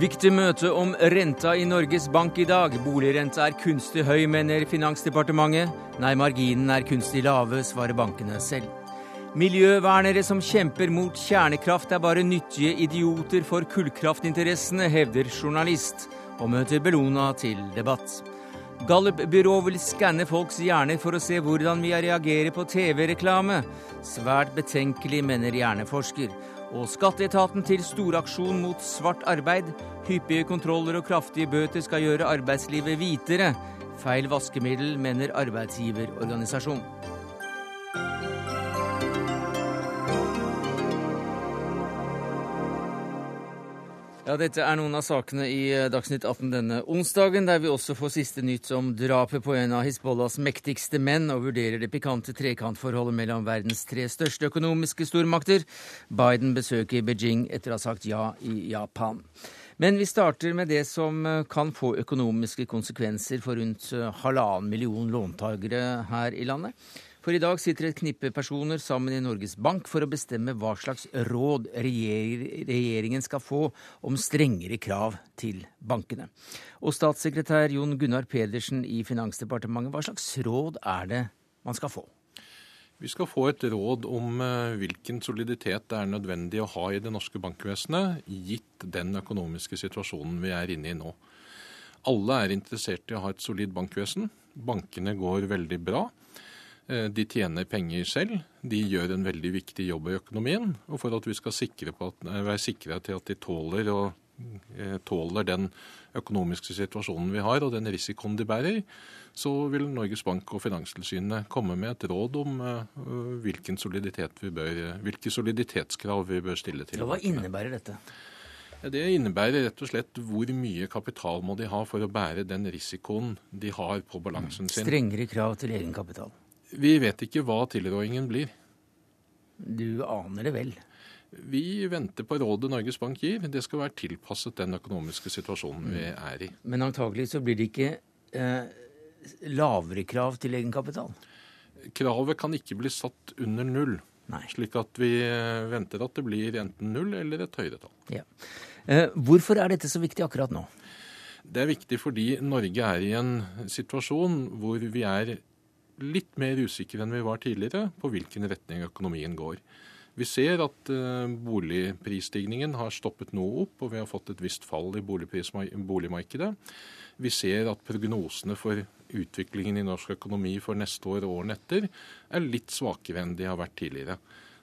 Viktig møte om renta i Norges Bank i dag. Boligrenta er kunstig høy, mener Finansdepartementet. Nei, marginen er kunstig lave, svarer bankene selv. Miljøvernere som kjemper mot kjernekraft er bare nyttige idioter for kullkraftinteressene, hevder journalist, og møter Bellona til debatt. Gallup-byrået vil skanne folks hjerner for å se hvordan vi reagerer på TV-reklame. Svært betenkelig, mener hjerneforsker. Og skatteetaten til storaksjon mot svart arbeid. Hyppige kontroller og kraftige bøter skal gjøre arbeidslivet hvitere. Feil vaskemiddel, mener arbeidsgiverorganisasjon. Ja, Dette er noen av sakene i eh, Dagsnytt 18 denne onsdagen, der vi også får siste nytt om drapet på en av Hizbollahs mektigste menn, og vurderer det pikante trekantforholdet mellom verdens tre største økonomiske stormakter. Biden besøker Beijing etter å ha sagt ja i Japan. Men vi starter med det som eh, kan få økonomiske konsekvenser for rundt eh, halvannen million låntakere her i landet. For i dag sitter et knippe personer sammen i Norges Bank for å bestemme hva slags råd regjeringen skal få om strengere krav til bankene. Og statssekretær Jon Gunnar Pedersen i Finansdepartementet, hva slags råd er det man skal få? Vi skal få et råd om eh, hvilken soliditet det er nødvendig å ha i det norske bankvesenet, gitt den økonomiske situasjonen vi er inne i nå. Alle er interessert i å ha et solid bankvesen. Bankene går veldig bra. Eh, de tjener penger selv. De gjør en veldig viktig jobb i økonomien. Og for at vi skal sikre at, eh, være sikre til at de tåler, og, eh, tåler den økonomiske situasjonen vi har, og den risikoen de bærer, så vil Norges Bank og Finanstilsynet komme med et råd om hvilken soliditet vi bør, hvilke soliditetskrav vi bør stille til. Hva innebærer dette? Det innebærer rett og slett hvor mye kapital må de ha for å bære den risikoen de har på balansen sin. Strengere krav til egenkapital? Vi vet ikke hva tilrådingen blir. Du aner det vel? Vi venter på rådet Norges Bank gir. Det skal være tilpasset den økonomiske situasjonen vi mm. er i. Men antagelig så blir det ikke eh, lavere krav til egenkapital? Kravet kan ikke bli satt under null. Nei. Slik at vi eh, venter at det blir enten null eller et høyere tall. Ja. Eh, hvorfor er dette så viktig akkurat nå? Det er viktig fordi Norge er i en situasjon hvor vi er litt mer usikre enn vi var tidligere på hvilken retning økonomien går. Vi ser at uh, boligprisstigningen har stoppet noe opp, og vi har fått et visst fall i boligmarkedet. Vi ser at prognosene for utviklingen i norsk økonomi for neste år og årene etter er litt svakere enn de har vært tidligere.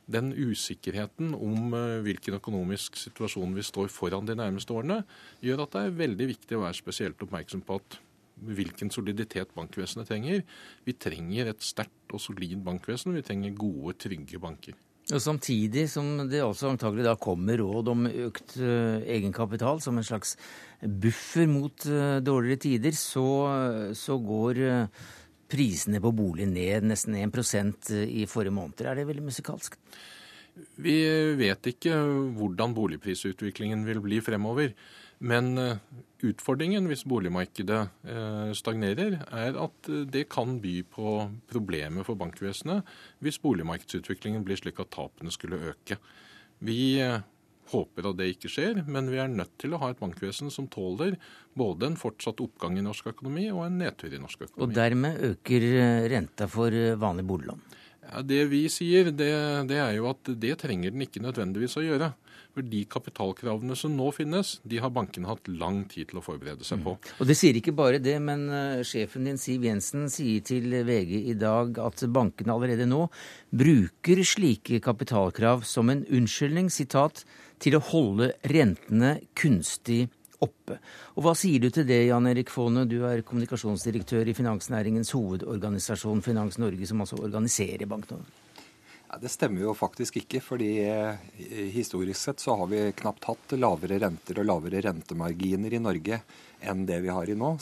Den usikkerheten om uh, hvilken økonomisk situasjon vi står foran de nærmeste årene, gjør at det er veldig viktig å være spesielt oppmerksom på at hvilken soliditet bankvesenet trenger. Vi trenger et sterkt og solid bankvesen. Vi trenger gode, trygge banker. Og Samtidig som det også antagelig da kommer råd om økt uh, egenkapital som en slags buffer mot uh, dårligere tider, så, så går uh, prisene på bolig ned nesten 1% i forrige måneder. Er det veldig musikalsk? Vi vet ikke hvordan boligprisutviklingen vil bli fremover. Men eh, utfordringen hvis boligmarkedet eh, stagnerer, er at eh, det kan by på problemer for bankvesenet hvis boligmarkedsutviklingen blir slik at tapene skulle øke. Vi håper at det ikke skjer, men vi er nødt til å ha et bankvesen som tåler både en fortsatt oppgang i norsk økonomi og en nedtur i norsk økonomi. Og dermed øker renta for vanlig boliglån? Ja, det vi sier, det, det, er jo at det trenger den ikke nødvendigvis å gjøre. For de kapitalkravene som nå finnes, de har bankene hatt lang tid til å forberede seg på. Mm. Og det sier ikke bare det, men uh, sjefen din Siv Jensen sier til VG i dag at bankene allerede nå bruker slike kapitalkrav som en unnskyldning, sitat, til å holde rentene kunstig oppe. Og Hva sier du til det, Jan Erik Faane, du er kommunikasjonsdirektør i finansnæringens hovedorganisasjon Finans Norge, som altså organiserer bankene? Ja, det stemmer jo faktisk ikke, fordi eh, historisk sett så har vi knapt hatt lavere renter og lavere rentemarginer i Norge enn det vi har i nå.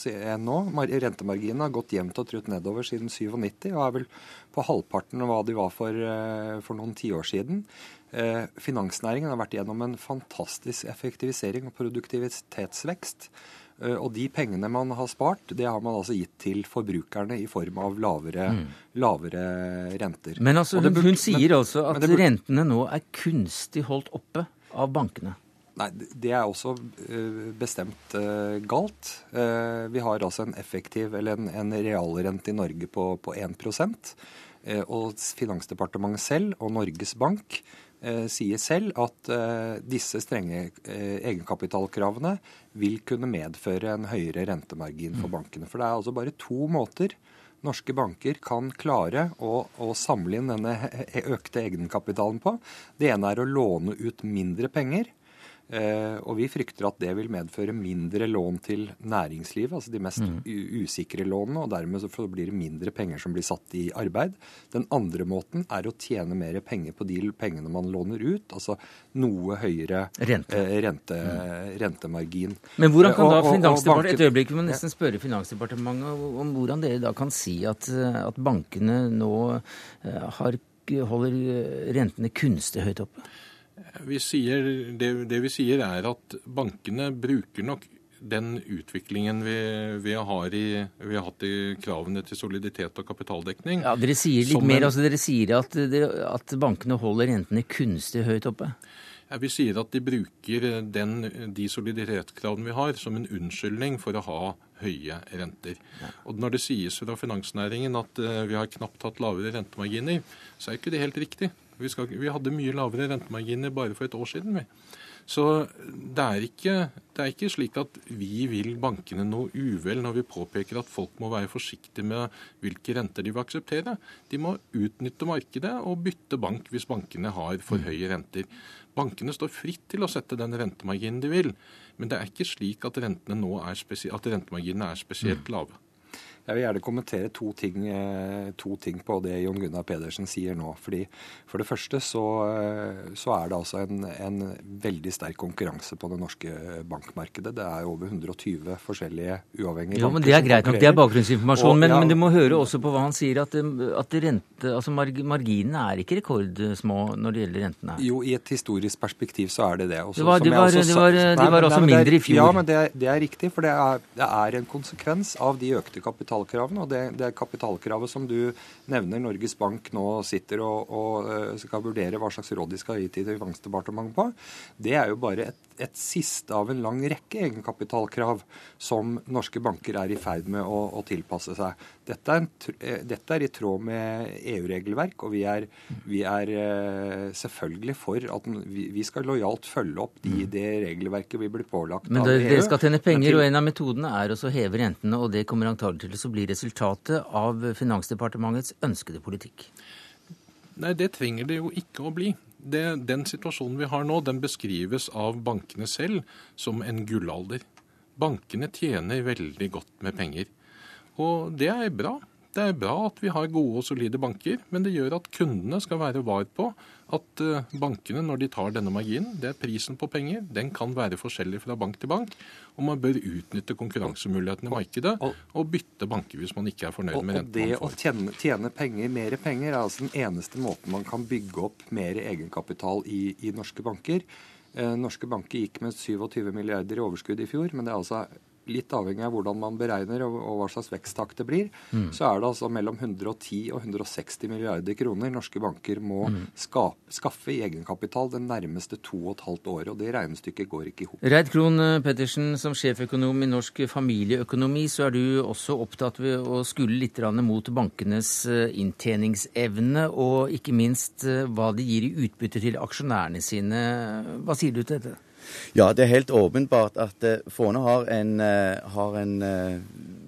nå. Rentemarginene har gått jevnt og trutt nedover siden 97 og er vel på halvparten av hva de var for, eh, for noen tiår siden. Eh, finansnæringen har vært gjennom en fantastisk effektivisering og produktivitetsvekst. Eh, og de pengene man har spart, det har man altså gitt til forbrukerne i form av lavere, mm. lavere renter. Men altså, hun, hun sier men, altså at rentene nå er kunstig holdt oppe av bankene? Nei, det er også bestemt galt. Vi har altså en effektiv, eller en, en realrente i Norge på, på 1% Og Finansdepartementet selv og Norges Bank Eh, sier selv at eh, disse strenge eh, egenkapitalkravene vil kunne medføre en høyere rentemargin for mm. bankene. For det er altså bare to måter norske banker kan klare å, å, samle inn denne økte egenkapitalen på. Det ene er å låne ut mindre penger. Eh, og vi frykter at det vil medføre mindre lån til næringslivet, altså de mest mm. usikre lånene, og dermed så blir det mindre penger som blir satt i arbeid. Den andre måten er å tjene mer penger på de pengene man låner ut, altså noe høyere Rente. eh, rente, mm. rentemargin. Men hvordan kan da Finansdepartementet, Et øyeblikk, vi må nesten spørre Finansdepartementet om hvordan dere da kan si at, at bankene nå eh, har, holder rentene kunstig høyt oppe? Vi sier, det, det, vi sier er at bankene bruker nok den utviklingen vi, vi, har, i, vi har, hatt i kravene til soliditet og kapitaldekning. Ja, Dere sier litt mer, altså dere sier at, at, bankene holder rentene kunstig høyt oppe? Ja, Vi sier at de bruker den, de soliditetskravene vi har som en unnskyldning for å ha høye renter. Og Når det sies fra finansnæringen at uh, vi har knapt hatt lavere rentemarginer, så er ikke det helt riktig. Vi, skal, vi, hadde mye lavere rentemarginer bare for et år siden. Vi. Så det er, ikke, det er, ikke, slik at vi vil bankene noe uvel når vi påpeker at folk må være forsiktige med hvilke renter de vil akseptere. De må utnytte markedet og bytte bank hvis bankene har for høye renter. Bankene står fritt til å sette den rentemarginen de vil, men det er ikke slik at, at rentemarginene er spesielt lave. Jeg vil gjerne kommentere to ting, eh, to ting, på det Jon Gunnar Pedersen sier nå. Fordi For det første så, eh, så er det altså en, en, veldig sterk konkurranse på det norske bankmarkedet. Det er over 120 forskjellige uavhengige ja, banker. Men det er greit nok, det er bakgrunnsinformasjon. Og, men, ja, men, du må høre også på hva han sier, at, at rente, altså marginene er ikke rekordsmå når det gjelder rentene? Jo, i et historisk perspektiv så er det det. Også, det var, de var, også, de var, de var også nei, mindre i fjor. Ja, men det det er riktig. For det er, det er en konsekvens av de økte kapital kapitalkravene. Og det, det kapitalkravet som du nevner Norges Bank nå sitter og, og eh, skal vurdere hva slags råd de skal gi til Finansdepartementet på, det er jo bare et, et, siste av en lang rekke egenkapitalkrav som norske banker er i ferd med å, å tilpasse seg. Dette er, eh, dette er, i tråd med EU-regelverk, og vi er, vi er, eh, selvfølgelig for at vi, skal lojalt følge opp de, mm. det regelverket vi blir pålagt Men det, av EU. Men dere skal tjene penger, til, og en av metodene er å heve rentene, og det kommer antagelig til å bli resultatet av Finansdepartementets ønskede politikk? Nei, det trenger det jo ikke å bli. Det, den situasjonen vi har nå, den beskrives av bankene selv som en gullalder. Bankene tjener veldig godt med penger. Og det er bra. Det er bra at vi har gode og solide banker, men det gjør at kundene skal være var på at eh, bankene, når de tar denne marginen, det er prisen på penger, den kan være forskjellig fra bank til bank. Og man bør utnytte konkurransemulighetene i markedet og bytte banker hvis man ikke er fornøyd med renten. Og det å tjene, tjene, penger, mer penger er altså den eneste måten man kan bygge opp mer egenkapital i, i norske banker. Eh, norske banker gikk med 27 milliarder i overskudd i fjor, men det er altså litt avhengig av hvordan man beregner og, og hva slags veksttakt det blir, mm. så er det altså mellom 110 og 160 milliarder kroner norske banker må mm. ska, skaffe i egenkapital det nærmeste to og et halvt året. Og det regnestykket går ikke i hop. Reid Krohn Pettersen, som sjeføkonom i Norsk familieøkonomi, så er du også opptatt ved å skule litt mot bankenes eh, inntjeningsevne, og ikke minst eh, hva de gir i utbytte til aksjonærene sine. Hva sier du til dette? Ja, det er helt åpenbart at uh, Fåne har en, uh, har en uh,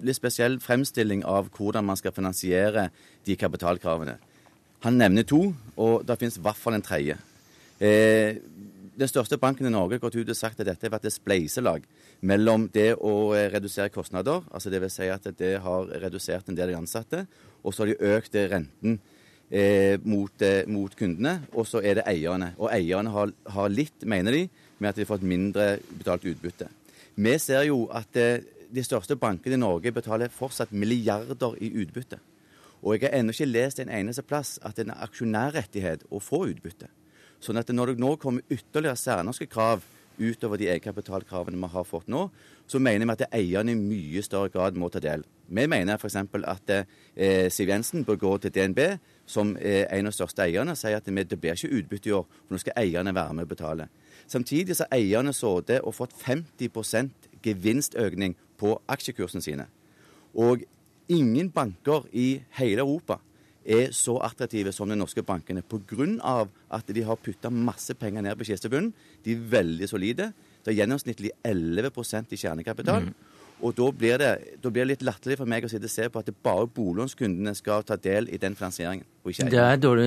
litt spesiell fremstilling av hvordan man skal finansiere de kapitalkravene. Han nevner to, og det finnes i hvert fall en tredje. Eh, den største banken i Norge har gått ut og sagt at dette har vært et spleiselag mellom det å redusere kostnader, altså dvs. Si at det har redusert en del av de ansatte, og så har de økt renten eh, mot, eh, mot, kundene, og så er det eierne. Og eierne har, har litt, mener de, med at de har fått mindre betalt utbytte. Vi ser jo at eh, de største bankene i Norge betaler fortsatt milliarder i utbytte. Og jeg har ennå ikke lest en eneste plass at det er en aksjonærrettighet å få utbytte. Sånn at når det nå kommer ytterligere særnorske krav utover de egenkapitalkravene vi har fått nå, så mener vi at eierne i mye større grad må ta del. Vi mener f.eks. at eh, Siv Jensen bør gå til DNB, som er en av de største eierne, og si at det blir ikke utbytte i år, for nå skal eierne være med og betale. Samtidig så har eierne sittet og fått 50% gevinstøkning på aksjekursene sine. Og ingen banker i hele Europa er så attraktive som de norske bankene pga. at de har putta masse penger ned på kistebunnen. De er veldig solide. Det er gjennomsnittlig 11% i kjernekapital. Mm. Og da blir, det, da blir, det, litt latterlig for meg å sitte og se på at det bare boliglånskundene skal ta del i den finansieringen. det er dårlig,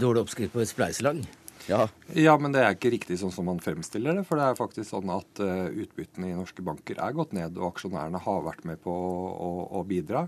dårlig oppskrift på et spleiselag. Ja. ja. men det er ikke riktig sånn som man fremstiller det. For det er faktisk sånn at uh, utbyttene i norske banker er gått ned, og aksjonærene har vært med på å, å, å bidra.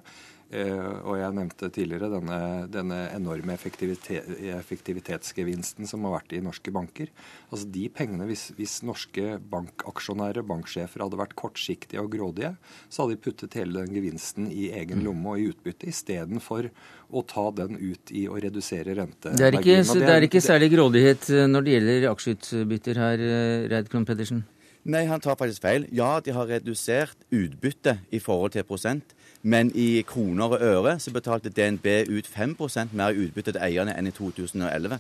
Eh, og jeg nevnte tidligere denne, denne enorme effektivitet, effektivitetsgevinsten som har vært i norske banker. Altså de pengene, hvis, hvis norske bankaksjonærer, banksjefer, hadde vært kortsiktige og grådige, så hadde de puttet hele den gevinsten i egen mm. lomme og i utbytte, istedenfor å ta den ut i å redusere rentemarginen. Det er ikke, det er ikke særlig grådighet eh, når det gjelder aksjeutbytter her, eh, Reid Krohn Pedersen? Nei, han tar faktisk feil. Ja, de har redusert utbytte i forhold til prosent. Men i kroner og øre så betalte DNB ut 5 mer utbytte til eierne enn i 2011.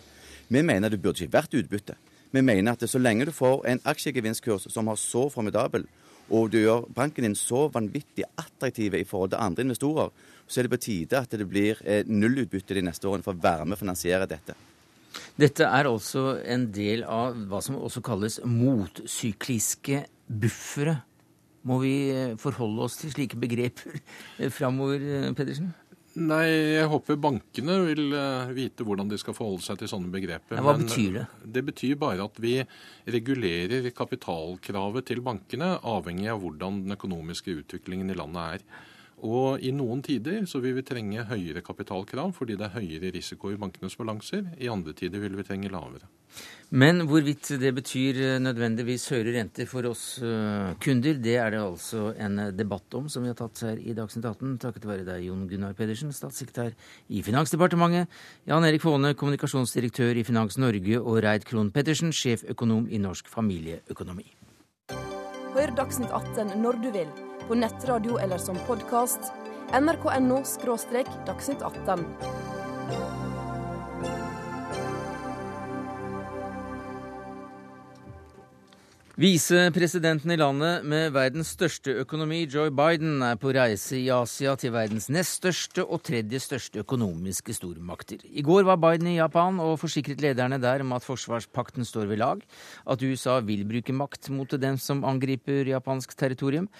Vi mener det burde ikke vært utbytte. Vi mener at så lenge du får en aksjegevinstkurs som har så formidabel, og du gjør banken din så vanvittig attraktiv i forhold til andre investorer, så er det på tide at det blir eh, nullutbytte de neste årene for å være med å finansiere dette. Dette er altså en del av hva som også kalles motsykliske buffere må vi eh, forholde oss til slike begreper eh, framover, eh, Pedersen? Nei, jeg håper bankene vil vite hvordan de skal forholde seg til sånne begreper. Ja, hva Men betyr det? Det betyr bare at vi regulerer kapitalkravet til bankene avhengig av hvordan den økonomiske utviklingen i landet er. Og i noen tider så vil vi trenge høyere kapitalkrav fordi det er høyere risiko i bankenes balanser. I andre tider vil vi trenge lavere. Men hvorvidt det betyr nødvendigvis høyere renter for oss eh, kunder, det er det altså en debatt om som vi har tatt her i Dagsnytt 18, takket være deg, Jon Gunnar Pedersen, statssekretær i Finansdepartementet, Jan Erik Faane, kommunikasjonsdirektør i Finans Norge, og Reid Krohn Pettersen, sjeføkonom i Norsk familieøkonomi. Hør Dagsnytt 18 når du vil på nettradio eller som podkast. nrk.no – dagsnytt 18. Visepresidenten i landet med verdens største økonomi, Joe Biden, er på reise i Asia til verdens nest største og tredje største økonomiske stormakter. I går var Biden i Japan og forsikret lederne der om at forsvarspakten står ved lag, at USA vil bruke makt mot dem som angriper japansk territorium.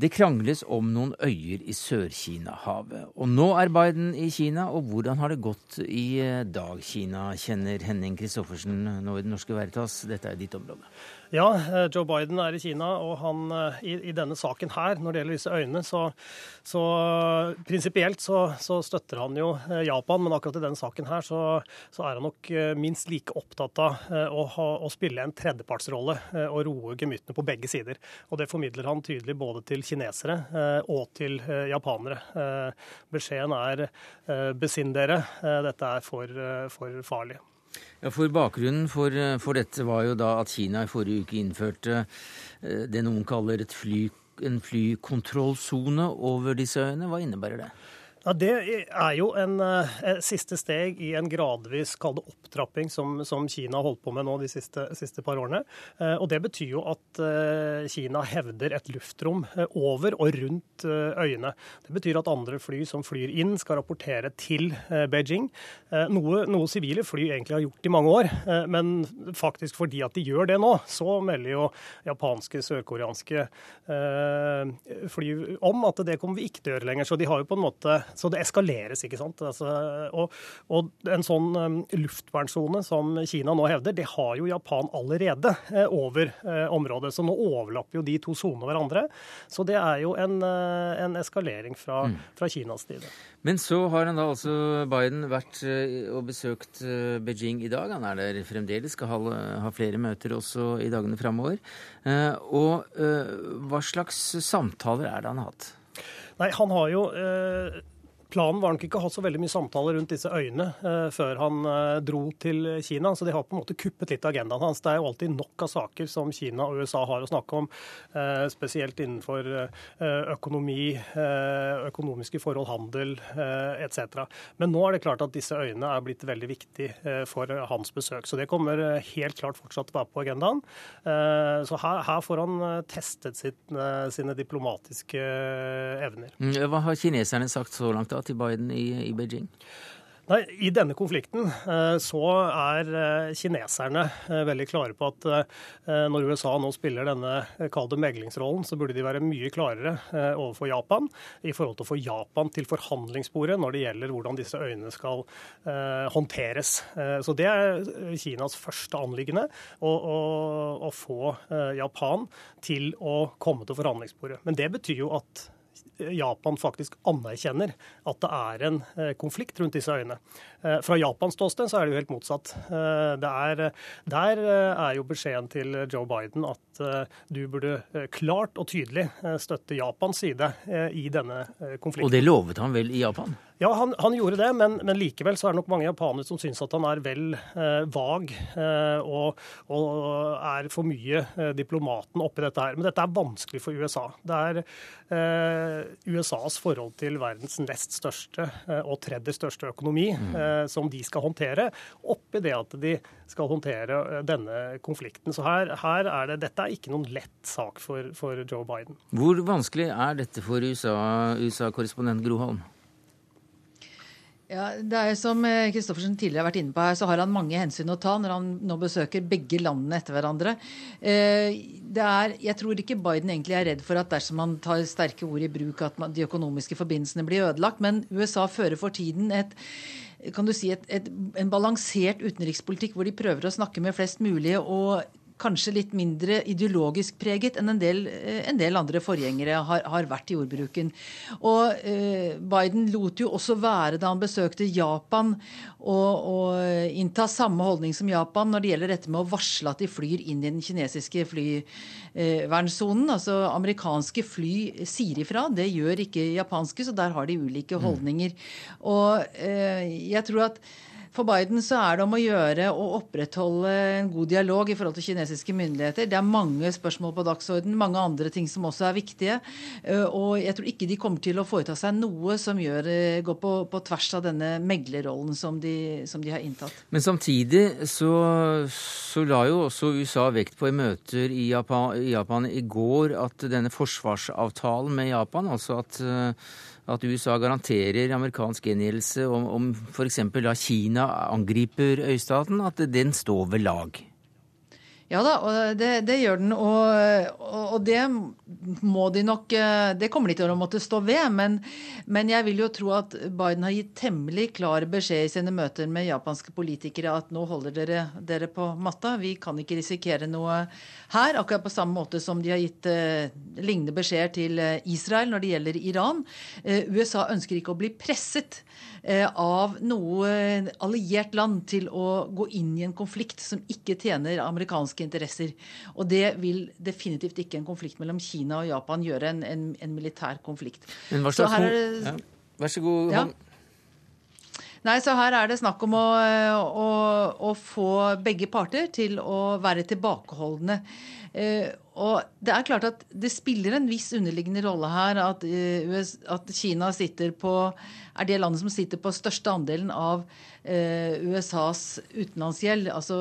Det krangles om noen øyer i Sør-Kina-havet. Og nå er Biden i Kina, og hvordan har det gått i eh, dag, Kina, kjenner Henning Christoffersen nå i Det Norske Veritas. Dette er ditt område. Ja, eh, Joe Biden er i Kina, og han, eh, i, i denne saken her, når det gjelder disse øyene, så, så prinsipielt så, så, støtter han jo eh, Japan, men akkurat i denne saken her så, så er han nok minst like opptatt av å, ha, å spille en tredjepartsrolle og roe gemyttene på begge sider. Og det formidler han tydelig både til kinesere og til japanere. Beskjeden er besinn dere, dette er for, for farlig. Ja, for Bakgrunnen for, for, dette var jo da at Kina i forrige uke innførte eh, det noen kaller fly, en flykontrollsone over disse øyene. Hva innebærer det? Ja, Det er jo en eh, siste steg i en gradvis kall opptrapping som, som, Kina har holdt på med nå de siste, siste par årene. Eh, og Det betyr jo at eh, Kina hevder et luftrom eh, over og rundt eh, øyene. Det betyr at andre fly som flyr inn, skal rapportere til eh, Beijing. noe, noe sivile fly egentlig har gjort i mange år. men faktisk fordi at de gjør det nå, så melder jo japanske, sørkoreanske fly om at det kommer vi ikke til å gjøre lenger. Så de har jo på en måte så det eskaleres, ikke sant. Altså, og, og, en sånn um, luftvernsone som Kina nå hevder, det har jo Japan allerede eh, over eh, området. Så nå overlapper jo de to sonene hverandre. Så det er jo en, eh, en eskalering fra, mm. fra, Kinas side. Men så har han da altså Biden vært eh, og besøkt eh, Beijing i dag. Han er der fremdeles, skal ha, ha flere møter også i dagene framover. Eh, og hva slags samtaler er det han har hatt? Nei, Han har jo planen var nok ikke å ha så veldig mye samtaler rundt disse øyene eh, før han eh, dro til Kina. Så de har på en måte kuppet litt agendaen hans. Det er jo alltid nok av saker som Kina og USA har å snakke om, eh, spesielt innenfor økonomi, økonomiske forhold, handel etc. Men nå er det klart at disse øyene er blitt veldig viktige for hans besøk. Så det kommer helt klart fortsatt til å være på agendaen. Så her, her får han testet sitt, sine diplomatiske evner. Mm, hva har kineserne sagt så langt? da? Til Biden i, i Beijing? Nei, I denne konflikten eh, så er eh, kineserne eh, veldig klare på at når USA nå spiller denne kall meglingsrollen, så burde de være mye klarere overfor Japan i forhold til å få Japan til forhandlingsbordet når det gjelder hvordan disse øyene skal håndteres. Så Det er Kinas første anliggende, å, å, å få Japan til å komme til forhandlingsbordet. Men det betyr jo at Japan faktisk anerkjenner at det er en eh, konflikt rundt disse øyene. Eh, fra Japans ståsted så er det jo helt motsatt. Eh, er, der er jo beskjeden til Joe Biden at du burde klart og tydelig støtte Japans side i denne konflikten. Og det lovet han vel i Japan? Ja, han, han gjorde det, men, men, likevel så er det nok mange japanere som syns at han er vel eh, vag eh, og, og, er for mye eh, diplomaten oppi dette her. Men dette er vanskelig for USA. Det er eh, USAs forhold til verdens nest største eh, og tredje største økonomi mm. Eh, som de skal håndtere, oppi det at de skal håndtere denne konflikten. Så her, her er det, dette er ikke noen lett sak for, for Joe Biden. Hvor vanskelig er dette for USA-korrespondent USA Gro Holm? Ja, det er Som Kristoffersen eh, tidligere har vært inne på her, så har han mange hensyn å ta når han nå besøker begge landene etter hverandre. Eh, det er, jeg tror ikke Biden egentlig er redd for at dersom han tar sterke ord i bruk, at de økonomiske forbindelsene blir ødelagt. Men USA fører for tiden et kan du si, et, et, en balansert utenrikspolitikk hvor de prøver å snakke med flest mulig og kanskje litt mindre ideologisk preget enn en del, eh, en del andre forgjengere har, har, vært i jordbruken. Og eh, Biden lot jo også være da han besøkte Japan og, innta samme holdning som Japan når det gjelder dette med å varsle at de flyr inn i den kinesiske flyvernsonen. Eh, altså amerikanske fly sier ifra, det gjør ikke japanske, så der har de ulike mm. holdninger. Og eh, jeg tror at for Biden så er det om å gjøre å opprettholde en god dialog i forhold til kinesiske myndigheter. Det er mange spørsmål på dagsorden, mange andre ting som også er viktige. Eh, og jeg tror ikke de kommer til å foreta seg noe som gjør, eh, går på, på tvers av denne meglerrollen som de, som de har inntatt. Men samtidig så, så, la jo også USA vekt på i møter i Japan, i Japan i går at denne forsvarsavtalen med Japan, altså at uh, at USA garanterer amerikansk gjengjeldelse om, om f.eks. da Kina angriper øystaten, at den står ved lag? Ja da, det, det gjør den. Og, og, det må de nok eh, Det kommer de til å måtte stå ved. Men, men, jeg vil jo tro at Biden har gitt temmelig klar beskjed i sine møter med japanske politikere at nå holder dere dere på matta. Vi kan ikke risikere noe her. Akkurat på samme måte som de har gitt eh, lignende beskjeder til eh, Israel når det gjelder Iran. Eh, USA ønsker ikke å bli presset av noe alliert land til å gå inn i en konflikt som ikke tjener amerikanske interesser. Og det vil definitivt ikke en konflikt mellom Kina og Japan gjøre, en, en, en militær konflikt. Men hva slags så ja. Vær så god. Ja. Nei, så Her er det snakk om å, å, å få begge parter til å være tilbakeholdne. Eh, og Det er klart at det spiller en viss underliggende rolle her at, uh, at Kina på, er det landet som sitter på største andelen av uh, USAs utenlandsgjeld. Altså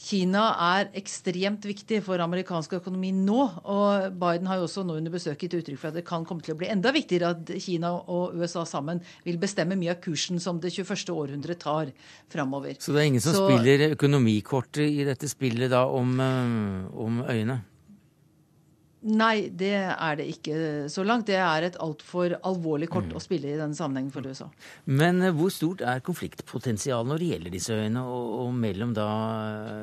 Kina er ekstremt viktig for amerikansk økonomi nå. Og Biden har jo også nå under besøket gitt uttrykk for at det kan komme til å bli enda viktigere at Kina og USA sammen vil bestemme mye av kursen som det 21. århundret tar framover. Så det er ingen som Så, spiller økonomikortet i dette spillet da om, eh, om øyene? Nei, det er det ikke så langt. Det er et altfor alvorlig kort mm. å spille i denne sammenhengen for USA. Men eh, hvor stort er konfliktpotensialet når det gjelder disse øyene, og, og mellom da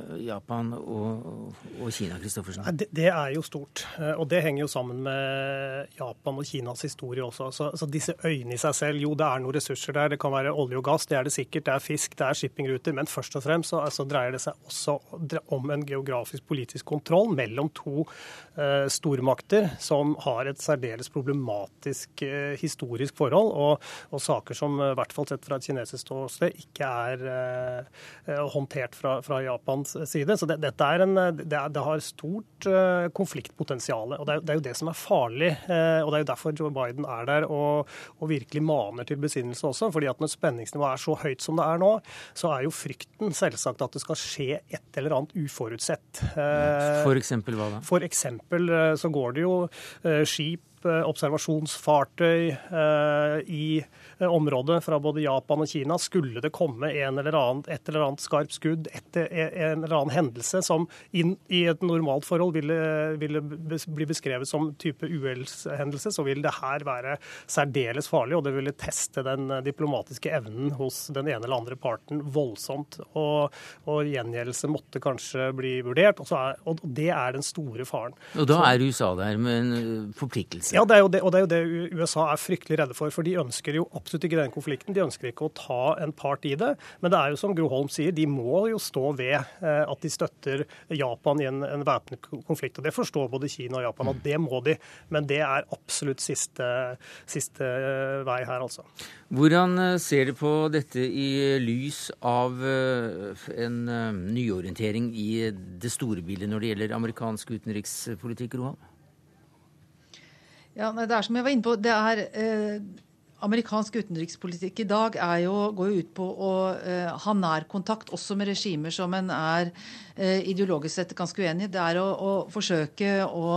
eh, Japan og, og Kina, Kristoffersen? Det, det, er jo stort, eh, og det henger jo sammen med Japan og Kinas historie også. Så, så, disse øyene i seg selv, jo det er noen ressurser der, det kan være olje og gass, det er det sikkert, det er fisk, det er shippingruter, men først og fremst så altså, dreier det seg også om en geografisk politisk kontroll mellom to uh, store stormakter som har et særdeles problematisk eh, historisk forhold, og, og, saker som i hvert fall sett fra et kinesisk ståsted ikke er eh, håndtert fra, fra, Japans side. Så det, dette er en, det, er, det har stort eh, konfliktpotensial. og det er, det er, jo det som er farlig. Eh, og Det er jo derfor Joe Biden er der og, og virkelig maner til besinnelse også. fordi at når spenningsnivået er så høyt som det er nå, så er jo frykten selvsagt at det skal skje et eller annet uforutsett. Eh, for eksempel hva da? For eksempel eh, så går det jo eh, skip observasjonsfartøy i Eh, området fra både Japan og Kina. Skulle det komme en eller annen, et eller annet skarpt skudd, et, en eller annen hendelse som inn, i et normalt forhold ville, ville bli beskrevet som type uhellshendelse, så vil det her være særdeles farlig, og det ville teste den diplomatiske evnen hos den ene eller andre parten voldsomt. Og, og gjengjeldelse måtte kanskje bli vurdert, og, er, og, det er den store faren. Og da er USA der med en eh, forpliktelse? Ja, det det, og det er jo det USA er fryktelig redde for. For de ønsker jo absolutt absolutt ikke den konflikten. De ønsker ikke å ta en part i det. Men det er jo som Gro Holm sier, de må jo stå ved eh, at de støtter Japan i en, en væpnet konflikt. Og det forstår både Kina og Japan at det må de. Men det er absolutt siste, siste eh, vei her, altså. Hvordan eh, ser du på dette i lys av en nyorientering i det store bildet når det gjelder amerikansk utenrikspolitikk, Rohan? Ja, Det er som jeg var inne på, det er eh, Amerikansk utenrikspolitikk i dag jo, går jo ut på å uh, ha nær kontakt også med regimer som en er uh, ideologisk sett ganske uenig i. Det er å, å forsøke å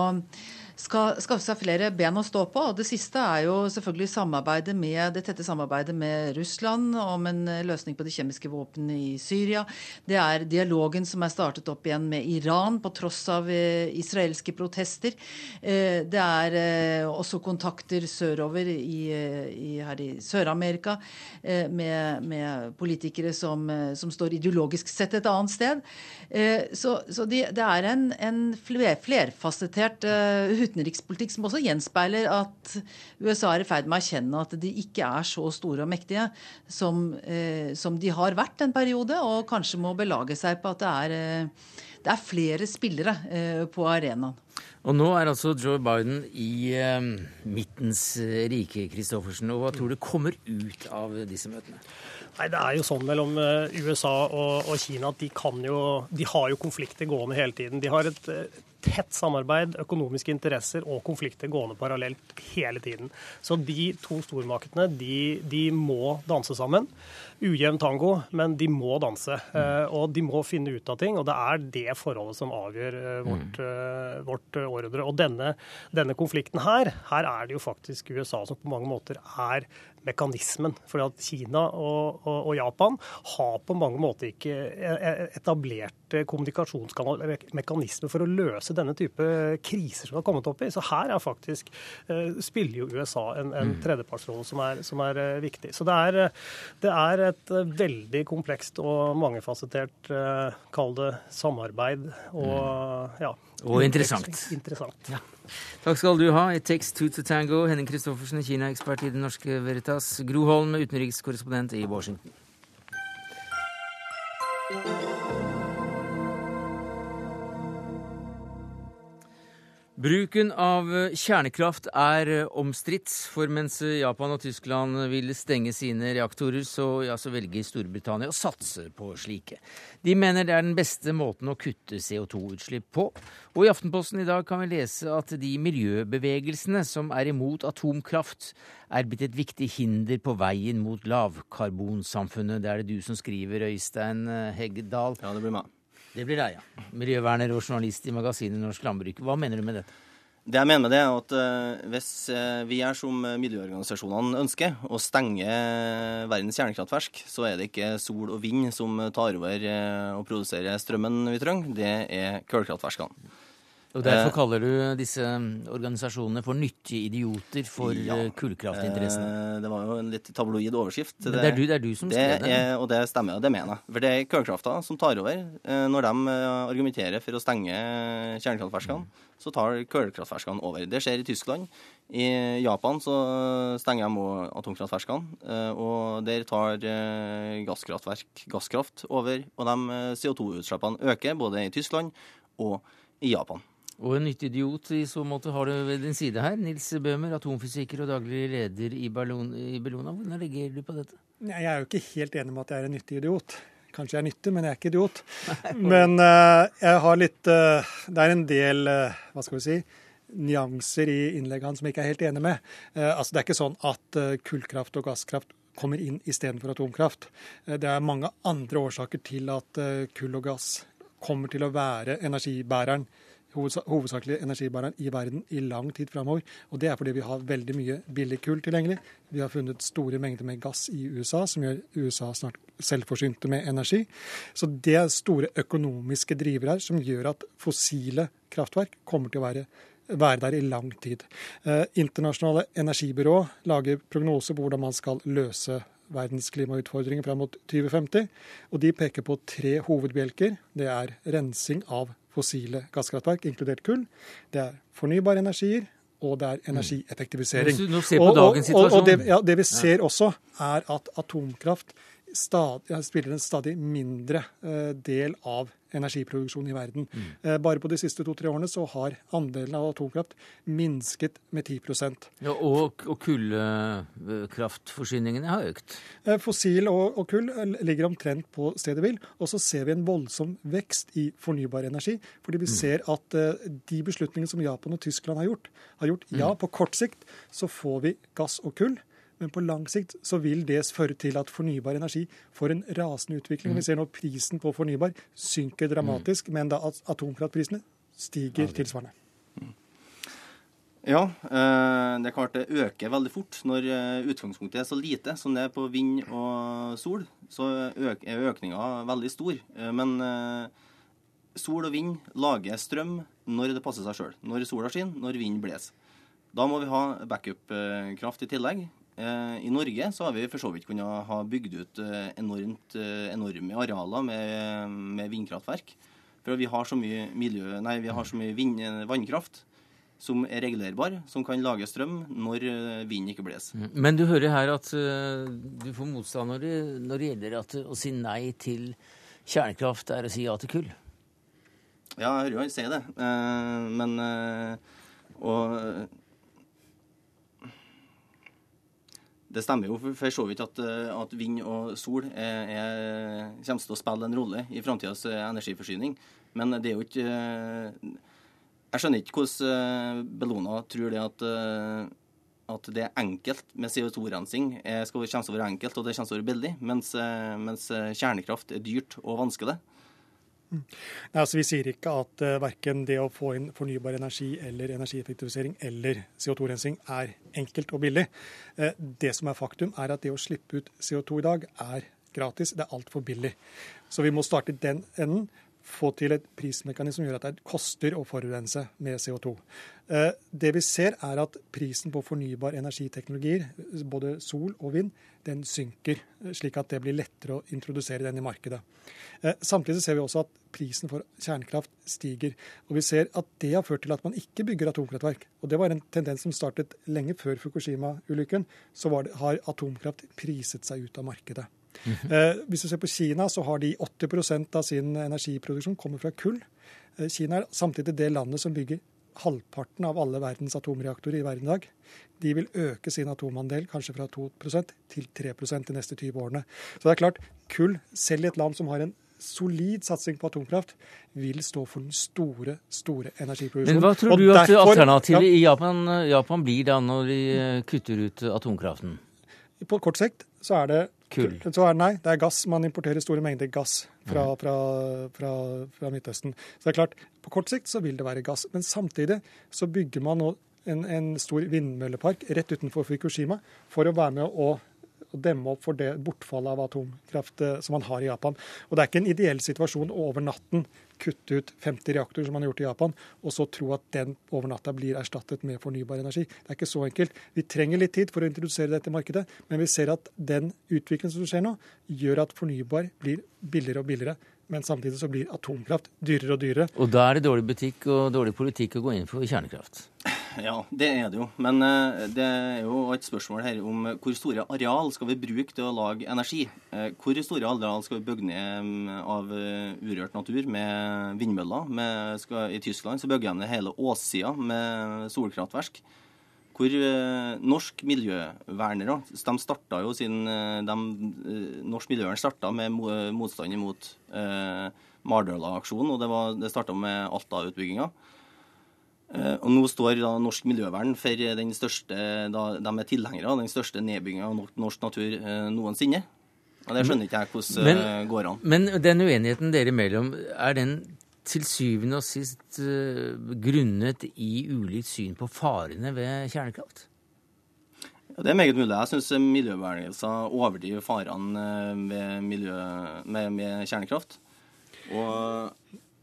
skal skaffe seg flere ben å stå på. og Det siste er jo selvfølgelig samarbeidet med, det tette samarbeidet med Russland om en eh, løsning på de kjemiske våpnene i Syria. Det er dialogen som er startet opp igjen med Iran på tross av eh, israelske protester. Eh, det er også kontakter sørover i, i, her i Sør-Amerika med, med, politikere som, som, står ideologisk sett et annet sted. Så, så det, det, er en, en flerfasettert uh, utenrikspolitikk som også gjenspeiler at USA er i ferd med å erkjenne at de ikke er så store og mektige som, eh, som de har vært en periode, og kanskje må belage seg på at det er, eh, det er flere spillere eh, på arenaen. Og nå er altså Joe Biden i eh, midtens rike, Christoffersen. Og hva tror du kommer ut av disse møtene? Nei, Det er jo sånn mellom USA og, og Kina at de, jo, de har jo konflikter gående hele tiden. De har et tett samarbeid, økonomiske interesser og konflikter gående parallelt hele tiden. Så de to stormaktene de, de må danse sammen. Ujevn tango, men de må danse. Mm. Og de må finne ut av ting. Og det er det forholdet som avgjør eh, vårt, mm. vårt århundre. Og denne, denne konflikten her, her er det jo faktisk USA som på mange måter er mekanismen. Fordi at Kina og, og, og, Japan har på mange måter ikke e, e, etablert kommunikasjonskanaler, mekanismer for å løse denne type kriser som har kommet opp i. Så her er faktisk, eh, spiller jo USA en, en mm. tredjepartsrolle som, som, er eh, viktig. Så det er, det er, et veldig komplekst og mangefasettert, eh, kall det samarbeid og mm. ja. Og interessant. interessant. Ja. Takk skal du ha. It takes two to tango. Henning Christoffersen, Kina-ekspert i Det Norske Veritas. Gro Holm, utenrikskorrespondent i Washington. Bruken av kjernekraft er omstridt, for mens Japan og Tyskland vil stenge sine reaktorer, så, ja, så, velger Storbritannia å satse på slike. De mener det er den beste måten å kutte CO2-utslipp på. Og i Aftenposten i dag kan vi lese at de miljøbevegelsene som er imot atomkraft, er blitt et viktig hinder på veien mot lavkarbonsamfunnet. Det er det du som skriver, Øystein Heggedal. Ja, det blir meg. Det blir deg, ja. Miljøverner og journalist i magasinet Norsk Landbruk. Hva mener du med dette? Det jeg mener med det, er at uh, hvis uh, vi er som miljøorganisasjonene ønsker, å stenge verdens kjernekraftverk, så er det ikke sol og vind som tar over og produserer strømmen vi trenger. Det er kullkraftverkene. Og Derfor kaller du disse organisasjonene for nyttige idioter for ja, kullkraftinteressene? Det var jo en litt tabloid overskrift. Det, det, er du, det er du som skrev det? og det stemmer, det mener jeg. For det er kullkrafta som tar over. Når de argumenterer for å stenge kjernekraftverkene, så tar kullkraftverkene over. Det skjer i Tyskland. I Japan så stenger de òg atomkraftverkene. Og der tar gasskraftverk gasskraft over. Og de CO2-utslippene øker både i Tyskland og i Japan. Og en nyttig idiot i så måte har du ved din side her. Nils Bøhmer, atomfysiker og daglig leder i Bellona. Hvordan reagerer du på dette? Jeg er jo ikke helt enig med at jeg er en nyttig idiot. Kanskje jeg er nyttig, men jeg er ikke idiot. Men uh, jeg har litt uh, Det er en del, uh, hva skal vi si, nyanser i innlegget hans som jeg ikke er helt enig med. altså Det er ikke sånn at kullkraft og gasskraft kommer inn istedenfor atomkraft. Det er mange andre årsaker til at kull og gass kommer til å være energibæreren hovedsakelig energibæreren i verden i lang tid framover. Og det er fordi vi har veldig mye billig kull tilgjengelig. Vi har funnet store mengder med gass i USA, som gjør USA snart selvforsynte med energi. Så det er store økonomiske drivere her som gjør at fossile kraftverk kommer til å være være der i lang tid. Eh, internasjonale energibyrå lager prognoser på hvordan man skal løse verdens klimautfordringer fram mot 2050. Og de peker på tre hovedbjelker. Det er rensing av fossile gasskraftverk, inkludert kull. Det er fornybare energier, og det er mm. energieffektivisering. Nå ser på dagens situasjon. Og, og, og det, ja, det, vi ser også, er at atomkraft stadig, spiller en stadig mindre uh, del av energiproduksjonen i verden. Mm. Eh, bare på de siste to-tre årene så har andelen av atomkraft minsket med 10 ja, Og, og kullkraftforsyningene har økt? Eh, fossil og, og, kull eh, ligger omtrent på stedet vil. Og så ser vi en voldsom vekst i fornybar energi. Fordi vi mm. ser at de beslutningene som Japan og Tyskland har gjort, har gjort ja, mm. på kort sikt så får vi gass og kull. Men på lang sikt så vil det føre til at fornybar energi får en rasende utvikling. Vi ser nå prisen på fornybar synker dramatisk, men da atomkraftprisene stiger tilsvarende. Ja, eh, det er klart det øker veldig fort. Når eh, utgangspunktet er så lite som det er på vind og sol, så er økninga veldig stor. Eh, men sol og vind lager strøm når det passer seg sjøl. Når sola skinner, når vind blåser. Da må vi ha backup-kraft i tillegg. Eh, I Norge så har vi for så vidt kunnet ha bygd ut eh, enormt, eh, enorme arealer med, med, vindkraftverk. For vi har så mye, miljø, nei, vi har så mye vind, vannkraft som er regulerbar, som kan lage strøm når vinden ikke blåser. Mm. Men du hører her at du får motstand når det, når det gjelder at å si nei til kjernekraft er å si ja til kull? Ja, jeg hører jo han sier det. Men og det stemmer jo for så vidt at, eh, at, vind og sol er, er, kommer til å spille en rolle i framtidas eh, energiforsyning. Men det er jo ikke eh, Jeg skjønner ikke hvordan Bellona tror det at, at det er enkelt med CO2-rensing. Det kommer til å være enkelt, og det kommer til å være billig. Mens, mens kjernekraft er dyrt og vanskelig. Nei, altså Vi sier ikke at uh, verken det å få inn fornybar energi eller energieffektivisering eller CO2-rensing er enkelt og billig. Uh, det som er faktum, er at det å slippe ut CO2 i dag er gratis. Det er altfor billig. Så vi må starte den enden få til et prismekanisme som gjør at det koster å forurense med CO2. Eh, det vi ser, er at prisen på fornybar energiteknologier, både sol og vind, den synker, slik at det blir lettere å introdusere den i markedet. Eh, samtidig ser vi også at prisen for kjernekraft stiger. Og vi ser at det har ført til at man ikke bygger atomkraftverk. Og det var en tendens som startet lenge før Fukushima-ulykken. Så det, har atomkraft priset seg ut av markedet. Mm -hmm. eh, hvis du ser på Kina, så har de 80% av sin energiproduksjon kommer fra kull. Eh, Kina er samtidig det landet som bygger halvparten av alle verdens atomreaktorer i verden i dag. De vil øke sin atomandel kanskje fra 2% til 3% de neste 20 årene. Så det er klart, kull, selv i et land som har en solid satsing på atomkraft, vil stå for den store, store energiproduksjonen. Men hva tror du at derfor, alternativet ja, i Japan, Japan blir da når de kutter ut atomkraften? På kort sikt så er det Kull? Så er, nei, det er gass. Man importerer store mengder gass fra, fra, fra, fra, Midtøsten. Så det er klart, på kort sikt så vil det være gass. Men samtidig så bygger man nå en, en stor vindmøllepark rett utenfor Fukushima for å være med å å demme opp for det bortfallet av atomkraft eh, som man har i Japan. Og Det er ikke en ideell situasjon å over natten kutte ut 50 reaktorer, som man har gjort i Japan, og så tro at den over natta blir erstattet med fornybar energi. Det er ikke så enkelt. Vi trenger litt tid for å introdusere dette markedet, men vi ser at den utviklingen som skjer nå, gjør at fornybar blir billigere og billigere. Men samtidig så blir atomkraft dyrere og dyrere. Og da er det dårlig butikk og dårlig politikk å gå inn for kjernekraft? Ja, det er det jo. Men uh, det er jo et spørsmål her om hvor store areal skal vi bruke til å lage energi. Uh, hvor store areal skal vi bygge ned um, av urørt natur med vindmøller? Med, skal, I Tyskland så bygger de ned hele åssida med solkraftverk. Hvor norsk miljøvernere de starta jo sin, de, Norsk miljøvern starta med motstand mot Mardøla-aksjonen, og det, var, det starta med Alta-utbygginga. Eh, og Nå står da Norsk Miljøvern for den største, da, de er tilhengere av den største nedbygginga av norsk natur eh, noensinne. Og Det skjønner ikke jeg hvordan men, eh, går an. Men den uenigheten dere imellom, er den til syvende og sist grunnet i ulikt syn på farene ved kjernekraft? Ja, Det er meget mulig. Jeg syns miljøbevegelser overdriver farene med, miljø, med, med kjernekraft. Og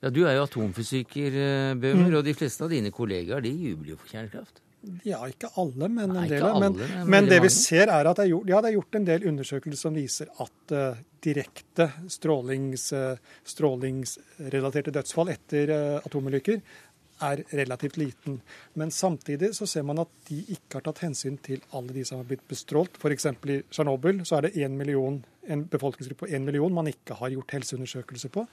ja, Du er jo atomfysiker, eh, Bøhmer, mm. og de fleste av dine kollegaer de jubler jo for kjernekraft. Ja, ikke alle, men en del. Alle, men, men, men det vi ser er at det er, gjort, ja, det er gjort en del undersøkelser som viser at uh, direkte strålings, uh, strålingsrelaterte dødsfall etter uh, atomulykker er relativt liten. Men samtidig så ser man at de ikke har tatt hensyn til alle de som har blitt bestrålt. F.eks. i Tsjernobyl så er det en, million, en befolkningsgruppe på 1 million man ikke har gjort helseundersøkelser på.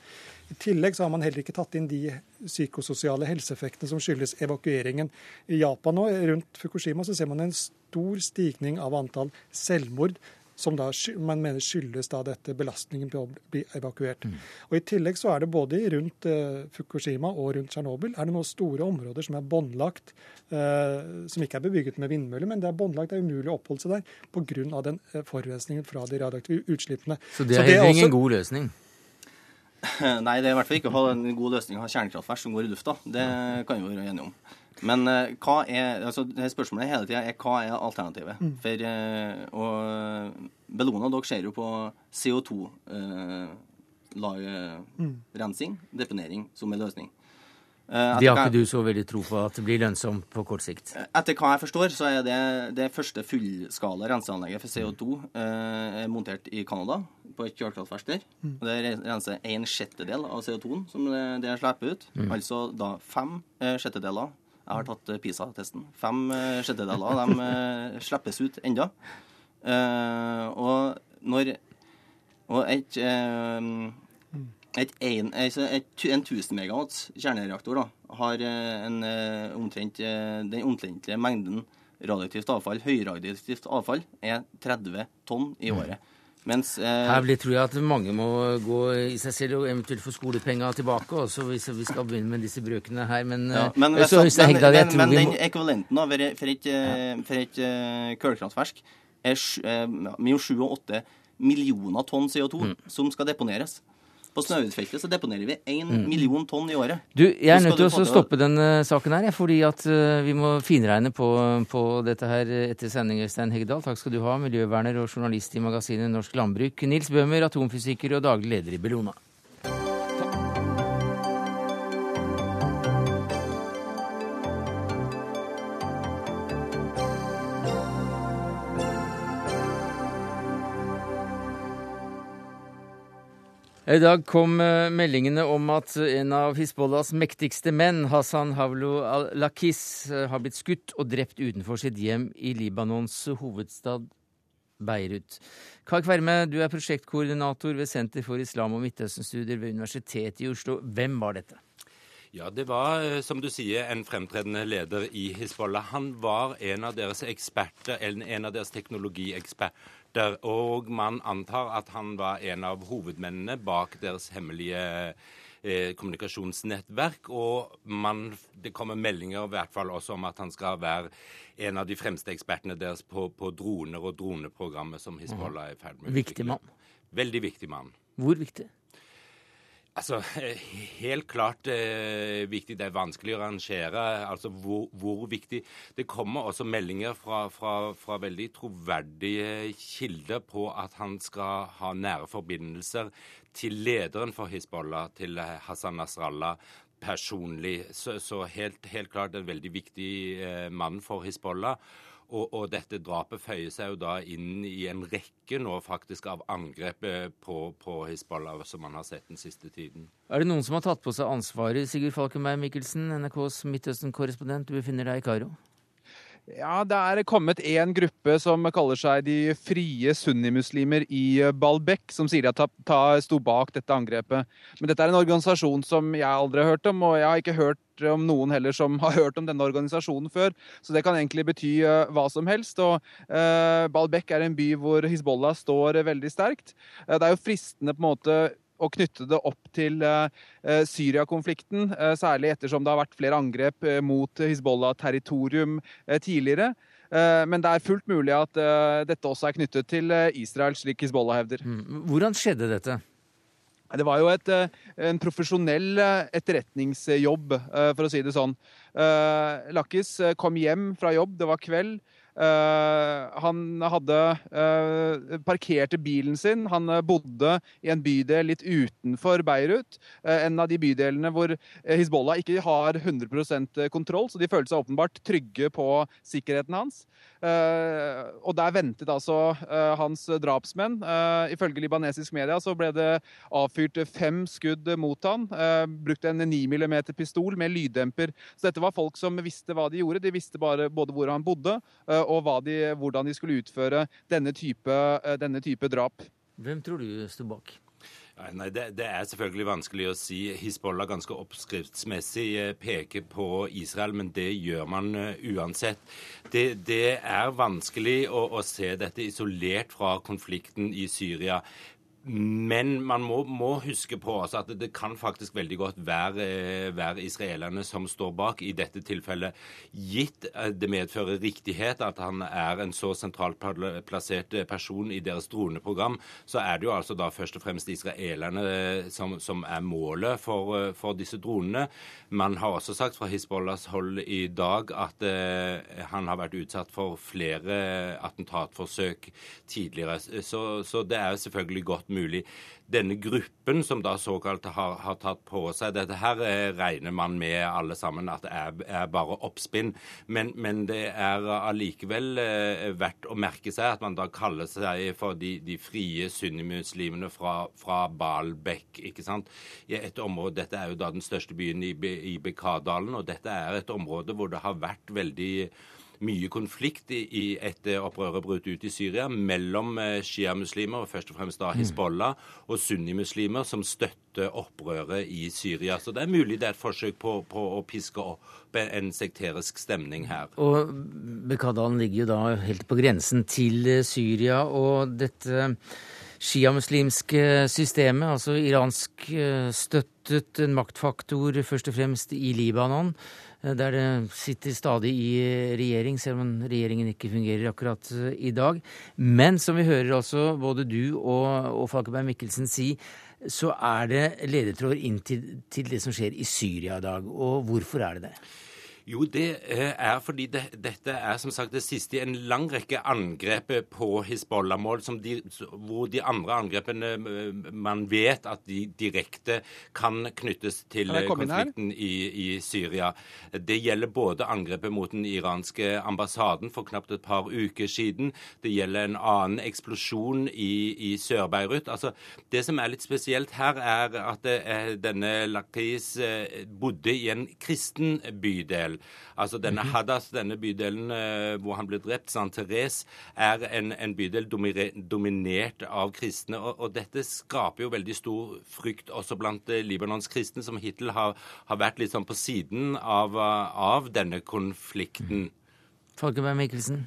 I tillegg så har man heller ikke tatt inn de psykososiale helseeffektene som skyldes evakueringen. I Japan nå, rundt Fukushima, så ser man en stor stigning av antall selvmord som da man mener skyldes da dette belastningen på å bli evakuert. Mm. Og I tillegg så er det både rundt eh, Fukushima og rundt Tsjernobyl er det nå store områder som er båndlagt, eh, som ikke er bebygget med vindmøller, men det er båndlagt, det er umulig å oppholde seg der pga. den uh, forurensningen fra de radioaktive utslippene. Så det er heller ingen også... god løsning? Nei, det er i hvert fall ikke å ha en god løsning å ha kjernekraftverk som går i lufta. Det kan vi være enige om. Men uh, hva er, altså, det spørsmålet hele tida er hva er alternativet? Mm. For uh, og Bellona, dere ser jo på CO2-rensing, uh, mm. deponering, som en løsning. Uh, det har ikke du så veldig tro på at det blir lønnsomt på kort sikt? Etter hva jeg forstår, så er det det første fullskala renseanlegget for CO2 uh, montert i Canada, på et kjølkraftverk der. Mm. Det renser en sjettedel av CO2-en som det, det slipper ut. Mm. Altså da fem uh, sjettedeler jeg har tatt eh, PISA-testen. Fem uh, sjettedeler de dem slippes ut enda. Og når Og et, et, en, altså et, en 1000 megawatts kjernereaktor da, har en, omtrent, den omtrentlige mengden radioaktivt avfall, høyradioaktivt avfall, er 30 tonn i året. Mens, eh, Her blir, tror jeg at mange må gå i seg selv og eventuelt få skolepenger tilbake også, hvis vi skal begynne med disse brøkene her. Men, ja, eh, men, så, så, men, Hegdal, men, men den ekvivalenten da, for et, ja. for et uh, kullkraftverk er mellom 7 og 8 millioner tonn CO2 mm. som skal deponeres. På Snøhvitfeltet så deponerer vi én mm. million tonn i året. Du, Jeg er nødt til å stoppe denne saken her, fordi at uh, vi må finregne på, på dette her etter sending, Øystein Heggedal. Takk skal du ha, miljøverner og journalist i magasinet Norsk Landbruk. Nils Bøhmer, atomfysiker og daglig leder i Bellona. I dag kom eh, meldingene om at en av Hizbollahs mektigste menn, Hassan Havlo al-Lakis, eh, har blitt skutt og drept utenfor sitt hjem i Libanons hovedstad Beirut. Kai Kverme, du er prosjektkoordinator ved Senter for islam- og Midtøsten-studier ved Universitetet i Oslo. Hvem var dette? Ja, Det var, eh, som du sier, en fremtredende leder i Hizbollah. Han var en av deres eksperter, en av deres teknologieksperter der, og man antar at han var en av hovedmennene bak deres hemmelige eh, kommunikasjonsnettverk. Og man, det kommer meldinger i hvert fall også om at han skal være en av de fremste ekspertene deres på, på droner og droneprogrammet som Hizbollah er i ferd med. Viktig mann. Veldig viktig mann. Hvor viktig? Altså, Helt klart eh, viktig. Det er vanskelig å rangere altså hvor, hvor, viktig. Det kommer også meldinger fra, fra, fra, veldig troverdige kilder på at han skal ha nære forbindelser til lederen for Hizbollah, til Hassan Nasrallah, personlig. Så, så helt, helt, klart en veldig viktig eh, mann for Hizbollah. Og, og, dette drapet føyer seg jo da inn i en rekke nå faktisk av angrep på, på Hizbollah som man har sett den siste tiden. Er det noen som har tatt på seg ansvaret, Sigurd Falkenberg Mikkelsen, NRKs Midtøsten-korrespondent, du befinner deg i Kairo? Ja, Det er kommet én gruppe som kaller seg de frie sunnimuslimer i Baalbek, som sier at de sto bak dette angrepet. Men dette er en organisasjon som jeg aldri har hørt om, og jeg har ikke hørt om noen heller som har hørt om denne organisasjonen før. Så det kan egentlig bety uh, hva som helst. Og uh, Baalbek er en by hvor Hizbollah står uh, veldig sterkt. det er jo fristende på en måte å knytte det opp til uh, Syria-konflikten, uh, særlig ettersom det har vært flere angrep mot Hizbollah-territorium tidligere. Men det er fullt mulig at dette også er knyttet til Israel, slik Hizbollah hevder. Mm. Hvordan skjedde dette? Det var jo et, en profesjonell etterretningsjobb, for å si det sånn. Lakkis kom hjem fra jobb, det var kveld. Uh, han hadde uh, parkerte bilen sin. Han uh, bodde i en bydel litt utenfor Beirut. en av de bydelene hvor Hizbollah ikke har 100% kontroll, så de følte seg åpenbart trygge på sikkerheten hans. og der ventet altså hans drapsmenn. ifølge libanesisk media så ble det avfyrt fem skudd mot han. Brukte en 9 mm pistol med lyddemper. Så dette var folk som visste hva de gjorde. De visste bare både hvor han bodde og de, hvordan de skulle utføre denne type, eh, denne type drap. Hvem tror du sto bak? Nei, det, det, er selvfølgelig vanskelig å si. Hizbollah ganske oppskriftsmessig eh, peker på Israel, men det gjør man uh, uansett. Det, det, er vanskelig å, å, se dette isolert fra konflikten i Syria. Men man må, må huske på altså at det kan faktisk veldig godt være, være, israelerne som står bak i dette tilfellet. Gitt eh, det medfører riktighet at han er en så sentralt plassert person i deres droneprogram, så er det jo altså da først og fremst israelerne eh, som, som er målet for, eh, for, disse dronene. Man har også sagt fra Hizbollahs hold i dag at eh, han har vært utsatt for flere attentatforsøk tidligere. Så, så det er jo selvfølgelig godt mulig. Denne gruppen som da såkalt har, har tatt på seg dette her, eh, regner man med alle sammen at er, er bare oppspinn. Men, men, det er allikevel eh, verdt å merke seg at man da kaller seg for de, de frie sunnimuslimene fra, fra Baalbek. ikke sant? I et område, Dette er jo da den største byen i, i Bekardalen, og dette er et område hvor det har vært veldig mye konflikt i, i etter opprøret brøt ut i Syria mellom eh, sjiamuslimer, og først og fremst da mm. Hizbollah, og sunnimuslimer som støtter opprøret i Syria. Så det er mulig det er et forsøk på, på å piske opp en sekterisk stemning her. Og Bekadalen ligger jo da helt på grensen til eh, Syria, og dette sjiamuslimske systemet, altså iransk eh, støttet en maktfaktor først og fremst i Libanon. Eh, der det sitter stadig i regjering, selv om regjeringen ikke fungerer akkurat eh, i dag. Men som vi hører altså både du og, og Falkeberg Mikkelsen si, så er det ledetråder inn til, til det som skjer i Syria i dag. Og hvorfor er det det? Jo, det eh, er fordi det, dette er som sagt det siste i en lang rekke angrep på Hizbollah-mål, hvor de andre angrepene eh, man vet at de direkte kan knyttes til konflikten i, i, Syria. Det gjelder både angrepet mot den iranske ambassaden for knapt et par uker siden. Det gjelder en annen eksplosjon i, i Sør-Beirut. Altså, det som er litt spesielt her, er at eh, denne Lakis bodde i en kristen bydel bydel. Altså denne mhm. Hadas, denne bydelen eh, hvor han ble drept, San Therese, er en, en bydel dominert av kristne. Og, og, dette skaper jo veldig stor frykt også blant eh, Libanons kristne, som hittil har, har vært litt sånn på siden av, av denne konflikten. Folkeberg Mikkelsen?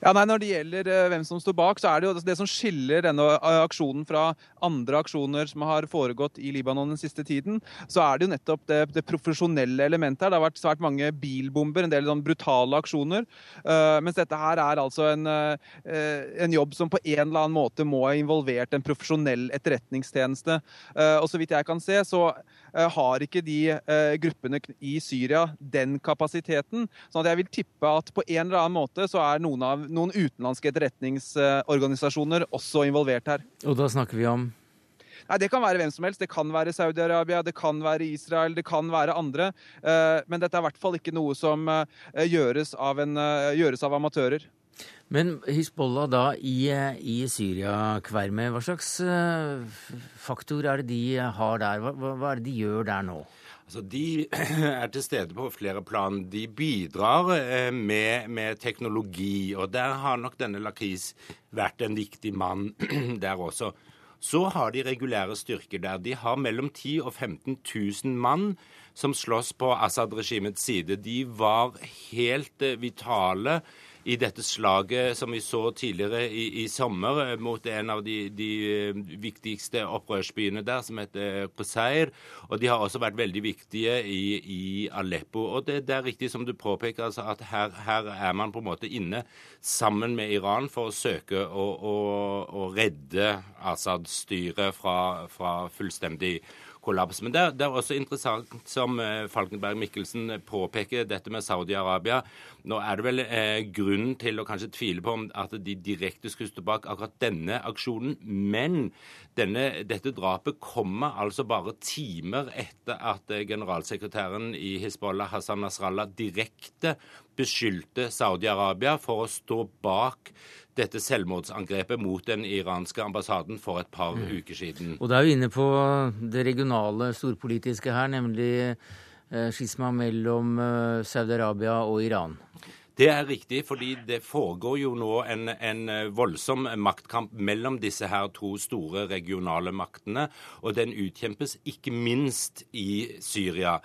Ja, nei, Når det gjelder uh, hvem som står bak, så er det jo det som skiller denne uh, aksjonen fra andre aksjoner som har foregått i Libanon den siste tiden, så er det jo nettopp det, det profesjonelle elementet her. Det har vært svært mange bilbomber, en del sånn brutale aksjoner. Uh, mens dette her er altså en, en, jobb som på en eller annen måte må ha involvert en profesjonell etterretningstjeneste. og så vidt jeg kan se, så har ikke de gruppene i Syria den kapasiteten. sånn jeg vil tippe at på en eller annen måte så er noen av noen utenlandske etterretningsorganisasjoner også involvert her. Og da snakker vi om? Nei, Det kan være hvem som helst. Det kan være Saudi-Arabia, det kan være Israel, det kan være andre. Men dette er i hvert fall ikke noe som gjøres av, en, gjøres av amatører. Men Hizbollah da i, i Syria-kvermet, hva slags faktor er det de har der? Hva, hva er det de gjør der nå? Altså, De er til stede på flere plan. De bidrar eh, med, med teknologi, og der har nok denne Lakris vært en viktig mann der også. Så har de regulære styrker der. De har mellom 10 000 og 15 000 mann som slåss på Assad-regimets side. De var helt eh, vitale i dette slaget som vi så tidligere i, i sommer eh, mot en av de, de, eh, viktigste opprørsbyene der, som heter Qusair. Og de har også vært veldig viktige i, i Aleppo. Og det, det, er riktig som du påpeker, altså at her, her, er man på en måte inne sammen med Iran for å søke å, å, å redde Assad-styret fra, fra fullstendig kollaps. Men det, det, er også interessant, som eh, Falkenberg Mikkelsen påpeker, dette med Saudi-Arabia. Nå er det vel eh, grunn til å kanskje tvile på om at de direkte skulle stå bak akkurat denne aksjonen. Men denne, dette drapet kommer altså bare timer etter at eh, generalsekretæren i Hizbollah, Hassan Nasrallah, direkte beskyldte Saudi-Arabia for å stå bak dette selvmordsangrepet mot den iranske ambassaden for et par mm. uker siden. Og da er vi inne på det regionale storpolitiske her, nemlig skisma mellom eh, Saudi-Arabia og Iran. Det er riktig, fordi det foregår jo nå en, en, voldsom maktkamp mellom disse her to store regionale maktene, og den utkjempes ikke minst i Syria.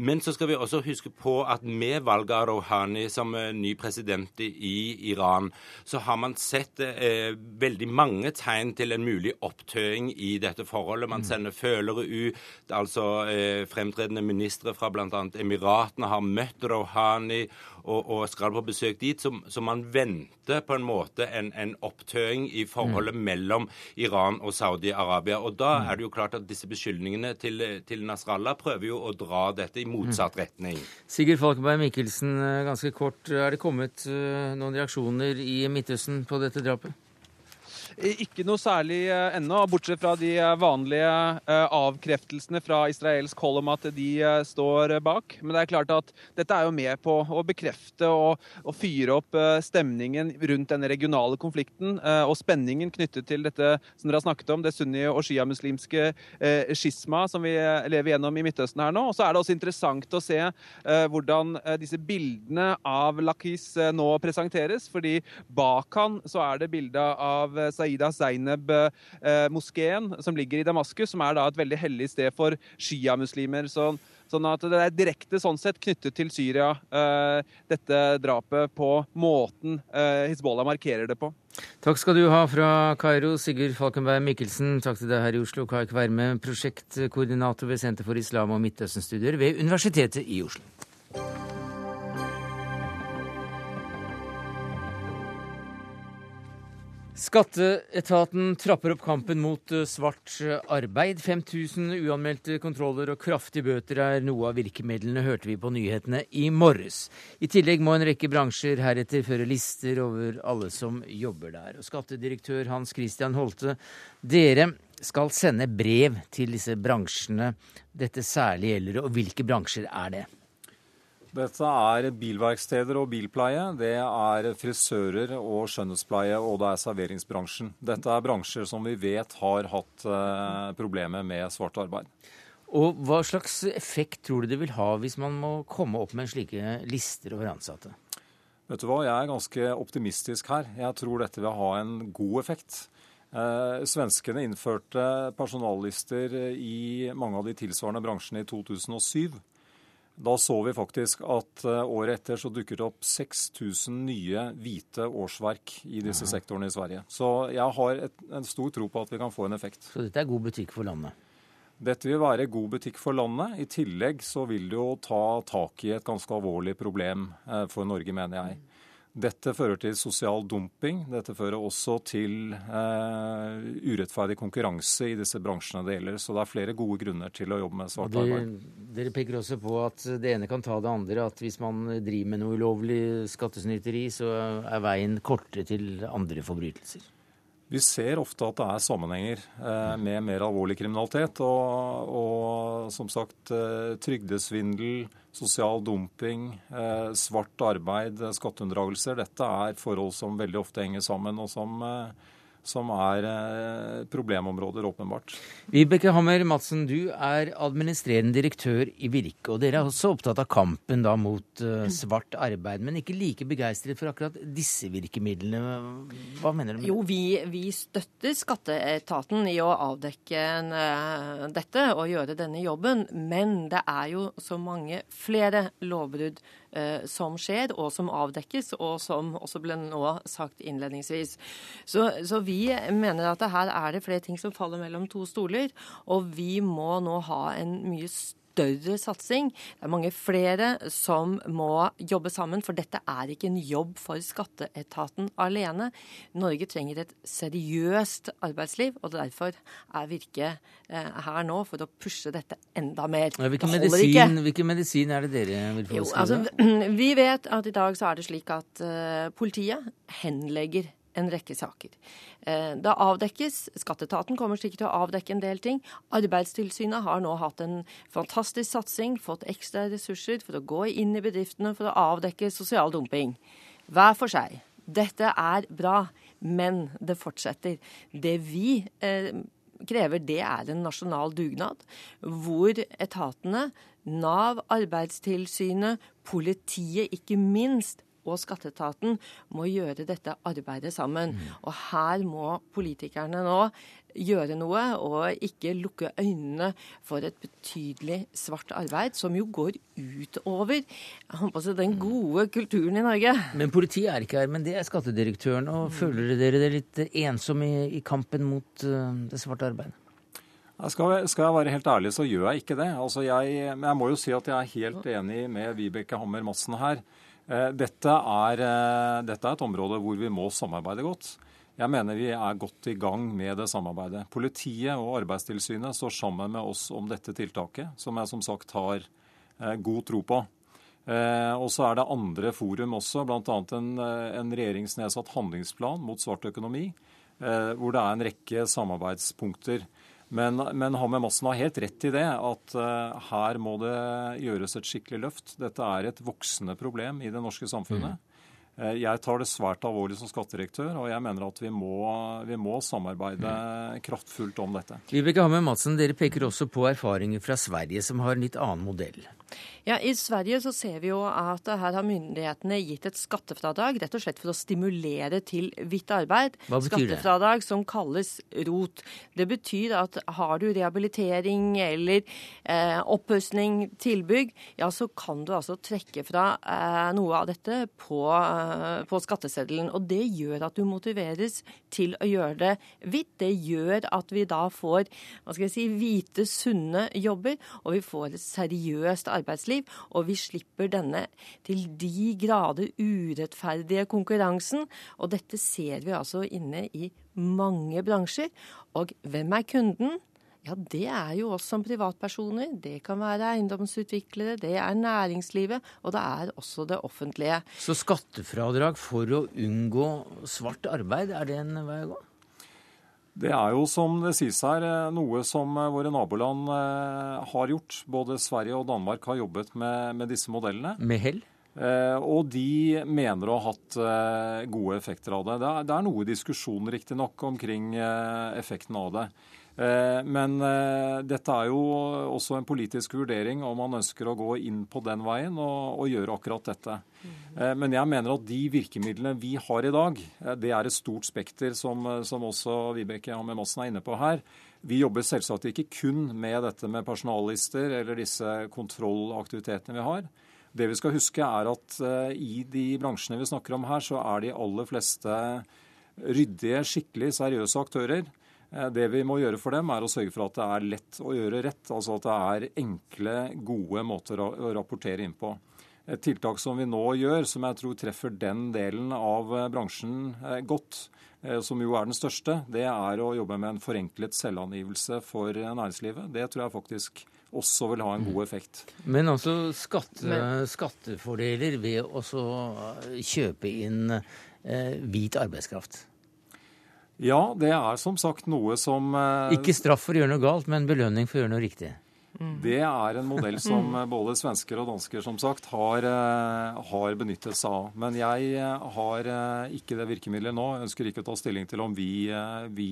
Men så skal vi også huske på at med valget av Rouhani som eh, ny president i Iran, så har man sett eh, veldig mange tegn til en mulig opptøing i dette forholdet. Man mm. sender følere ut. Altså eh, fremtredende ministre fra bl.a. Emiratene har møtt Rouhani og, og, skal på besøk dit. Så, så man venter på en måte en, en opptøying i forholdet mm. mellom Iran og Saudi-Arabia. Og da mm. er det jo klart at disse beskyldningene til, til Nasrallah prøver jo å dra dette i motsatt retning. Sigurd Falkenberg Mikkelsen, eh, ganske kort. Er det kommet eh, noen reaksjoner i Midtøsten på dette drapet? Ikke noe særlig eh, ennå, bortsett fra de eh, vanlige eh, avkreftelsene fra israelsk hold om at de står bak. Men det er klart at dette er jo med på å bekrefte og, og fyre opp stemningen rundt denne regionale konflikten og spenningen knyttet til dette som dere har snakket om, det sunni- og sjiamuslimske skisma som vi lever gjennom i Midtøsten her nå. Og så er det også interessant å se hvordan disse bildene av Lakis nå presenteres, fordi bak han så er det bilde av Saida Zainab-moskeen, som ligger i Damaskus, som er da et veldig hellig sted for sjiamuslimer. Så, sånn at det er direkte sånn sett knyttet til Syria, uh, dette drapet, på måten uh, Hizbollah markerer det på. Takk skal du ha fra Kairo, Sigurd Falkenberg Mikkelsen. Takk til deg her i Oslo, Kai Kverme, prosjektkoordinator ved Senter for islam og Midtøsten-studier ved Universitetet i Oslo. Skatteetaten trapper opp kampen mot eh, svart eh, arbeid. 5000 uanmeldte kontroller og kraftige bøter er noe av virkemidlene, hørte vi på nyhetene i morges. I tillegg må en rekke bransjer heretter føre lister over alle som jobber der. Og Skattedirektør Hans Christian Holte, dere skal sende brev til disse bransjene dette særlig gjelder, og hvilke bransjer er det? Dette er bilverksteder og bilpleie. Det er frisører og skjønnhetspleie, og det er serveringsbransjen. Dette er bransjer som vi vet har hatt eh, problemer med svart arbeid. Og Hva slags effekt tror du det vil ha hvis man må komme opp med slike lister over ansatte? Vet du hva, Jeg er ganske optimistisk her. Jeg tror dette vil ha en god effekt. Eh, svenskene innførte personallister i mange av de tilsvarende bransjene i 2007. Da så vi faktisk at eh, året etter så dukket det opp 6000 nye hvite årsverk i disse sektorene i Sverige. Så jeg har et, en stor tro på at vi kan få en effekt. Så dette er god butikk for landet? Dette vil være god butikk for landet. I tillegg så vil det jo ta tak i et ganske alvorlig problem eh, for Norge, mener jeg. Dette fører til sosial dumping. Dette fører også til eh, urettferdig konkurranse i disse bransjene det gjelder. Så det er flere gode grunner til å jobbe med svart arbeid. Dere peker også på at det ene kan ta det andre. At hvis man driver med noe ulovlig skattesnyteri, så er veien kortere til andre forbrytelser. Vi ser ofte at det er sammenhenger eh, med mer alvorlig kriminalitet. Og, og som sagt eh, trygdesvindel, sosial dumping, eh, svart arbeid, skatteunndragelser. Dette er forhold som veldig ofte henger sammen, og som som er eh, problemområder, åpenbart. Vibeke Hammer Madsen, du er administrerende direktør i Virke. Og dere er også opptatt av kampen da mot uh, svart arbeid, men ikke like begeistret for akkurat disse virkemidlene. Hva mener du? Jo, vi, vi støtter skatteetaten i å avdekke uh, dette og gjøre denne jobben, men det er jo så mange flere lovbrudd Eh, som skjer, og som avdekkes, og som også ble nå sagt innledningsvis. Så, så vi mener at her er det flere ting som faller mellom to stoler, og vi må nå ha en mye større større satsing. Det er mange flere som må jobbe sammen, for dette er ikke en jobb for skatteetaten alene. Norge trenger et seriøst arbeidsliv, og derfor er Virke eh, her nå for å pushe dette enda mer. Hvilken medisin, hvilken medisin, er det dere vil få skrive? Altså, vi vet at i dag så er det slik at uh, politiet henlegger en rekke saker. Da det avdekkes, Skatteetaten kommer sikkert til å avdekke en del ting. Arbeidstilsynet har nå hatt en fantastisk satsing, fått ekstra ressurser for å gå inn i bedriftene for å avdekke sosial dumping. Hver for seg. Dette er bra, men det fortsetter. Det vi eh, krever, det er en nasjonal dugnad, hvor etatene, Nav, Arbeidstilsynet, politiet ikke minst, og skatteetaten må gjøre dette arbeidet sammen. Mm. Og her må politikerne nå gjøre noe, og ikke lukke øynene for et betydelig svart arbeid, som jo går utover den gode kulturen i Norge. Men politiet er ikke her, men det er skattedirektøren. Og mm. føler dere dere litt ensomme i, i, kampen mot uh, det svarte arbeidet? Skal, skal, jeg være helt ærlig, så gjør jeg ikke det. Altså jeg, men jeg må jo si at jeg er helt enig med Vibeke Hammer Madsen her. Eh, dette er, eh, dette er, et område hvor vi må samarbeide godt. Jeg mener vi er godt i gang med det samarbeidet. Politiet og Arbeidstilsynet står sammen med oss om dette tiltaket, som jeg som sagt har eh, god tro på. Og så er det andre forum også, bl.a. En, en regjeringsnedsatt handlingsplan mot svart økonomi, hvor det er en rekke samarbeidspunkter. Men, men Hammer Massen har helt rett i det, at uh, her må det gjøres et skikkelig løft. Dette er et voksende problem i det norske samfunnet. Mm. Uh, jeg tar det svært alvorlig som skattedirektør, og jeg mener at vi må, vi må samarbeide mm. kraftfullt om dette. Vibeke Hammer Madsen, dere peker også på erfaringer fra Sverige, som har en litt annen modell. Ja, I Sverige så ser vi jo at her har myndighetene gitt et skattefradrag rett og slett for å stimulere til hvitt arbeid. Hva betyr det? Skattefradrag som kalles ROT. Det betyr at har du rehabilitering eller eh, oppussing, tilbygg, ja så kan du altså trekke fra eh, noe av dette på, eh, på skatteseddelen. Og det gjør at du motiveres til å gjøre det hvitt. Det gjør at vi da får hva skal jeg si, hvite, sunne jobber, og vi får et seriøst arbeidsliv, og vi slipper denne til de grader urettferdige konkurransen. Og dette ser vi altså inne i mange bransjer. Og hvem er kunden? Ja, det er jo oss som privatpersoner. Det kan være eiendomsutviklere, det er næringslivet, og det er også det offentlige. Så skattefradrag for å unngå svart arbeid, er det en vei å gå? Det er jo som det sies her, noe som eh, våre naboland eh, har gjort. Både Sverige og Danmark har jobbet med, med disse modellene. Med hell? Og de mener å ha hatt gode effekter av det. Det er, det er noe diskusjon riktignok omkring effekten av det. Eh, men eh, dette er jo også en politisk vurdering om man ønsker å gå inn på den veien og, og gjøre akkurat dette. Eh, men jeg mener at de virkemidlene vi har i dag, det er et stort spekter, som, som også Vibeke Hammer Madsen er inne på her. Vi jobber selvsagt ikke kun med dette med personallister eller disse kontrollaktivitetene vi har. Det vi skal huske er at i de bransjene vi snakker om her, så er de aller fleste ryddige, skikkelig seriøse aktører Eh, det vi må gjøre for dem, er å sørge for at det er lett å gjøre rett. Altså at det er enkle, gode måter å rapportere inn på. Et tiltak som vi nå gjør, som jeg tror treffer den delen av eh, bransjen eh, godt, som jo er den største, det er å jobbe med en forenklet selvangivelse for næringslivet. Det tror jeg faktisk også vil ha en god effekt. Men altså skatte, skattefordeler ved å kjøpe inn eh, hvit arbeidskraft? Ja, det er som sagt noe som eh, Ikke straff for å gjøre noe galt, men belønning for å gjøre noe riktig. Det er en modell som eh, både svensker og dansker som sagt har, eh, har benyttet seg av. Men jeg eh, har eh, ikke det virkemidlet nå. Jeg ønsker ikke å ta stilling til om vi, vi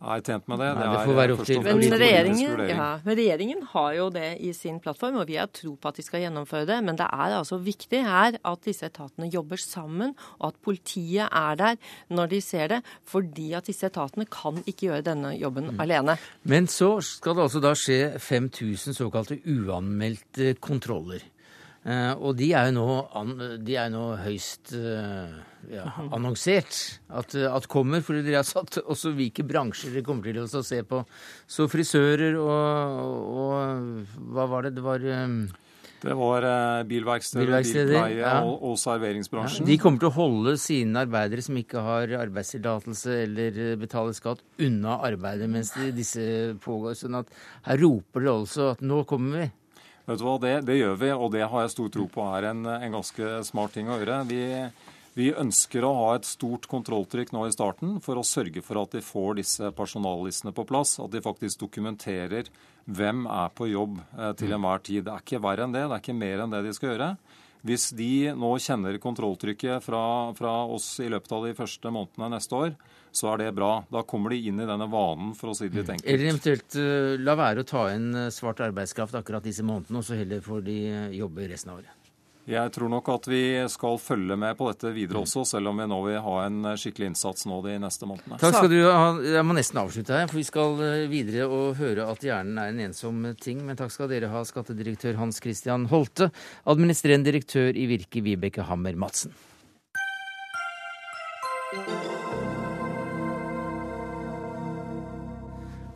er tjent med det. Nei, det er, får være eh, opp til- Men regjeringen, ja, men regjeringen har jo det i sin plattform, og vi har tro på at de skal gjennomføre det. Men det er altså viktig her at disse etatene jobber sammen, og at politiet er der når de ser det. Fordi at disse etatene kan ikke gjøre denne jobben Mm. alene. Men så skal det altså da skje 5000 såkalte uanmeldte kontroller. Eh, og de er jo nå, an, de er nå høyst eh, ja, annonsert at, at kommer, fordi dere har satt også hvilke bransjer dere kommer til å se på. Så frisører og, og hva var det? Det var um, Det var bilverksteder, Bilverksteder, bilpleie ja. og, og serveringsbransjen. De kommer til å holde sine arbeidere som ikke har arbeidstillatelse eller betaler skatt, unna arbeidet mens de, disse pågår. Sånn at her roper det altså at nå kommer vi. Vet du hva, det, det gjør vi, og det har jeg stor tro på er en, en ganske smart ting å gjøre. Vi, vi ønsker å ha et stort kontrolltrykk nå i starten for å sørge for at de får disse personallistene på plass. At de faktisk dokumenterer hvem er på jobb eh, til enhver tid. Det er ikke verre enn det, det er ikke mer enn det de skal gjøre. Hvis de nå kjenner kontrolltrykket fra, fra oss i løpet av de første månedene neste år, så er det bra. Da kommer de inn i denne vanen, for å si det litt enkelt. Eller eventuelt uh, la være å ta inn eh, svart arbeidskraft akkurat disse månedene, og så heller får de eh, jobbe resten av året. Jeg tror nok at vi skal følge med på dette videre også, selv om vi nå vil ha en skikkelig innsats nå de neste månedene. Takk skal du ha. Jeg må nesten avslutte her, for vi skal videre og høre at hjernen er en ensom ting. Men takk skal dere ha, skattedirektør Hans Christian Holte, administrerende direktør i Virke, Vibeke Hammer Madsen.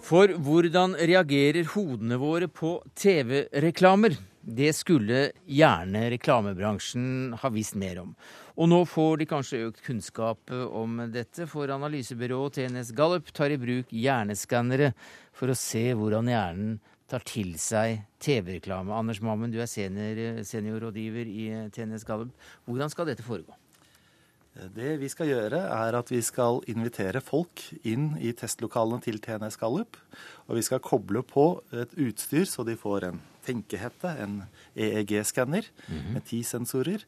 For hvordan reagerer hodene våre på TV-reklamer? Det skulle gjerne reklamebransjen ha visst mer om. Og nå får de kanskje økt kunnskap om dette, for analysebyrået TNS Gallup tar i bruk hjerneskannere for å se hvordan hjernen tar til seg TV-reklame. Anders Mammen, du er senior, seniorrådgiver i TNS Gallup. Hvordan skal dette foregå? Det vi skal gjøre, er at vi skal invitere folk inn i testlokalene til TNS Gallup. Og vi skal koble på et utstyr, så de får en tenkehette, en EEG-skanner med ti sensorer.